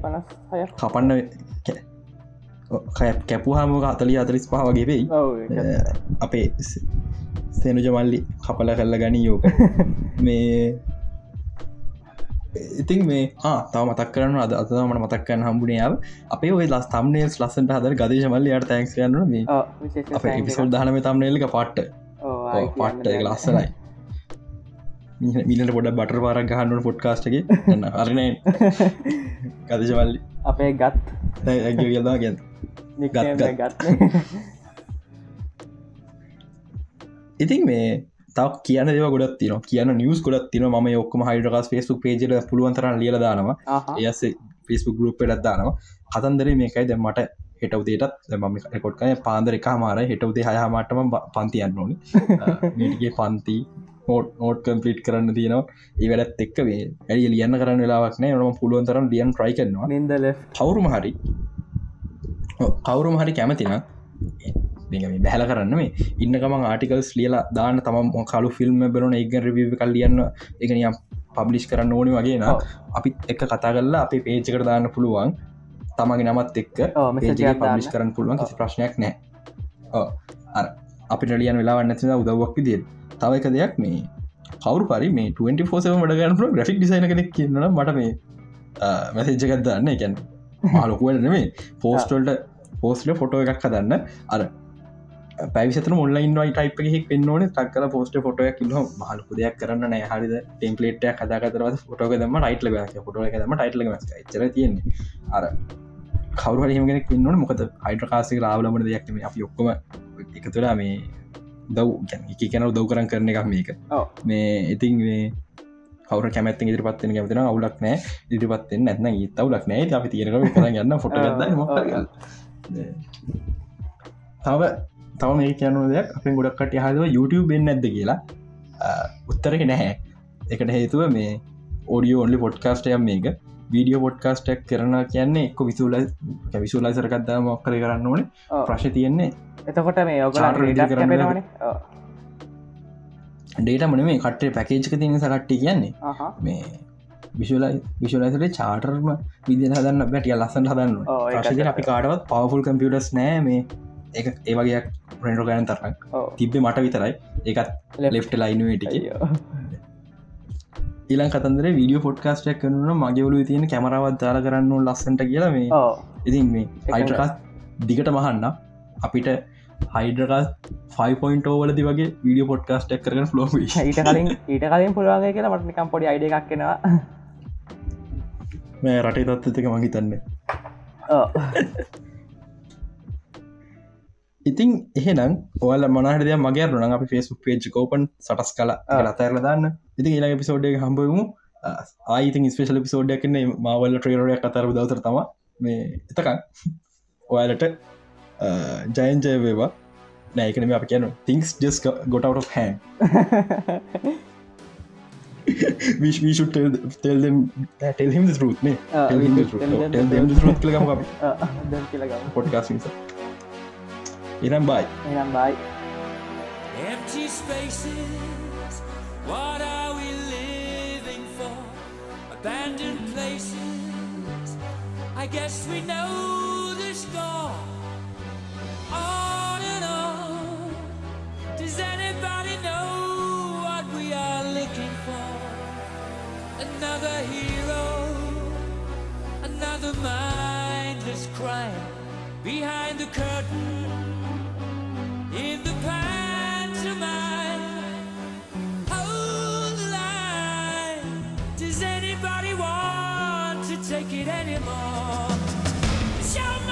පනස් කපන්න කැපු හම අතලි අතරිස් පහ වගේ වෙයි. අපේ සෙනුජ මල්ලි කපල කල්ල ගනී යෝක [LAUGHS] මේ ඉතින් මේ තව මතක් කරන්න අද අතමට මතක්කන්න හම්බුණයාව අපේ ඔය ලස් තම්නේස් ලස්සට හදර ගදේශ මල්ලි යට තැන්ක්ස් කරන්න මේ අප එපිසෝල් දහනම තම්නේලික පට්ට. පට්ට ලස්සනයි. මිලට පොඩ බට පාරක් ගහන්නට පොඩ්කාස්ටගේ අරනය ගදේශ මල්ලි. අපේ ගත්. ගැන් නික්නේම් ගත්. [LAUGHS] ඉතින් මේ තව කියන දෙව ගොඩත් තින කියන නිියස් ගොඩත් තින ම ඔක්කම හයිඩකස් ෆේසු පේජල පුළුවන්තරන් ලියල දානවා. එයස ෆිස්බු ගරුප් පෙටත් දානවා. කතන්දර මේකයි. දැ මට හෙටවදේටත් ම කොට්කය පාන්දර එක මාර හෙටවදේ හයමටම පන්තියන්න ඕනි. මේටගේ පන්ති නෝට් [LAUGHS] කම්පිට් කරන්න තියනවා. ඒ වැඩත් එක්ක වේ ඇඩිය ලියන්න කරන්න වෙලාවක්නෑ නම පුළුවන්තරම් ලියන් ට්‍රයි කරනවා. නින්ද ලෙ කවුරුම හරි කවුරුම හරි කැමතින බැහල කරන්න මේ ඉන්නකම ආටිකල්ස් ලියලා දාන්න තම කලු ෆිල්ම් බරන එක රිව කල් ලියන්න එකනියම් පබ්ලිෂ් කරන්න ඕනි වගේ න ඔව්. අපි එක කතා කරලා අපි පේජකට දාන්න පුළුවන්. තමගේ නමත් එක්ක. පබ්ලිෂ් කරන්න පුළුවන් කිසි ප්‍රශ්නයක් නෑ අපිට ලියන් වෙලා නැතින උදවක් විදිල් තව එක දෙයක් මේ කවරු පරි මේ 24 වඩගන්න ග්‍රෆික් ඩිසයින කෙනෙක් කියන්න මට මේ මැසේජ්ජකත් දන්න. එකැන් මාලොකුවට නෙමේ පෝස්ටල්ට පෝස්ල ෆොටෝ එකක් හදන්න. අර පැවිසතන මොල්ලයින් යි ටයිප එකෙක් පෙන්න්නන තක්කල පෝස්ට ෆොටයක් ල මහලකු දෙයක් කරන්න නෑ. හරිද? ටෙම්පලේට කදාකතර ෆොටෝක දම ටයිටල එක දම ටයිටල චර තියෙන්නේ. අර කවරු හමගෙන පින්නන මොකද හයිට කාසික රාවලමට දෙයක්ම අප යොක්කොම එක තුරා මේ දව් එක කැන දව් කරන් කරන එකක් මේක. මේ ඉතින් මේ කවර කැමැත්ත ඉදිරි පත්වෙන කැමතින අවුලක් නෑ. ඉදිරිපත්වෙන් නැත්න ඉතවුලක් නෑ. අපි තියෙනක ගන්න ෆොට තව තව මේ කියනු දෙයක් අපෙන් ගොඩක්ට හදව YouTube බෙන් නැද්ද කියලා. උත්තරක නැහැ. එකට හේතුව මේ ඕඩියෝ ඔන්ලි පොඩ්කාස්ටය මේක. වීඩියෝ පොඩ්කාස්ටක් කරන කියන්නේ එක්ක විසුල විසුලයි සරකක්දා මොක්කර කරන්න ඕනේ. ප්‍රශ් තියෙන්නේ එතකොට මේ කරන්න ඩේට මන මේ කට්ටේ පැකේජ්ක තියන සකට්ටි කියන්නේ. මේ විශලයි විශලයිසට චාටර්ම විදින හදන්න බැටිය ලස්සන් හදන්න අපි කාඩවත් පවෆුල් කම්පියටස් නෑ. මේ එක ඒවගේයක් ප්‍රෙන්ඩෝ ගෑන තරක් තිබ්බේ මට විතරයි. ඒකත් ලෙෆ්ට ලයින්වේටික ඊලන් කතන්දර වීඩියෝ පොඩ්කාස්ටක් කනුන මගේවලු තියෙන කැමරවත් දාල කරන්න ලස්සට කියලා මේ ඉතින් මේ අයිටකස් දිගට මහන්න අපිට හයිඩරස් 5පොයින්ටෝවලදි වගේ විඩිය පොඩ්කාස්ටක් කරන ෆලෝ ඊට කලින් ඊට කලින් පුළුවන්ගේ කියලා මට නිකම් පොඩි අයිඩ එකක් කෙනවා මේ රටේ තත්තික මහිතන්න ඉතින් එහෙනම් ඔල මනහරද මගේ රුණ අපි ෆේස් පේජ් කෝපන් සටස් කල අතරල දන්න. ඉතින් ඊලා පිසෝඩ්ඩ හම්බමු ආයිති ස්පේශල පිසෝඩ්ඩ කන්නේ මවල්ල ට්‍රේරෝඩයක් අතර දවතර තම මේ එතකන් ඔයාලට ජයන්ජය වේවා. නෑකනම අප කියන things just got out of hand [LAUGHS] we, we should tell tell them uh, tell him the truth ne? Uh, tell him the truth. tell, them, the truth. ke [LAUGHS] uh, them podcasting sir. Inam bye. Inam bye. Empty spaces what are we living for? Abandoned places I guess we know this on and on does anybody know Another hero, another mindless crime behind the curtain in the pantomime. Hold the line. Does anybody want to take it anymore? Show must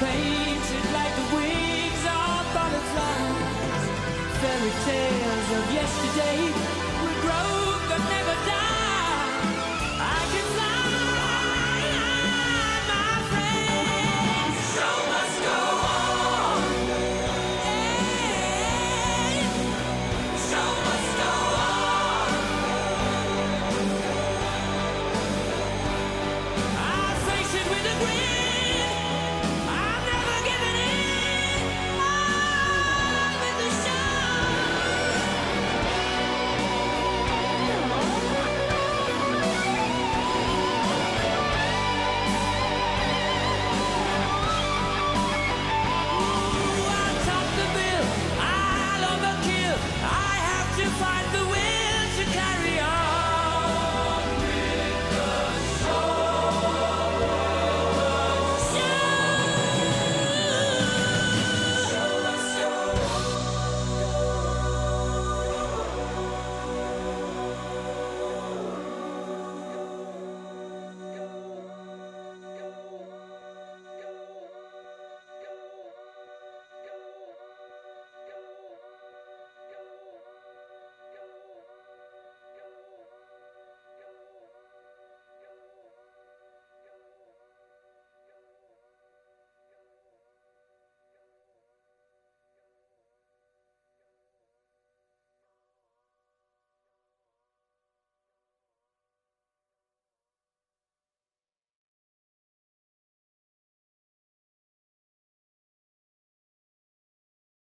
painted like the wings of butterflies. Fairy tales of yesterday will grow but never die.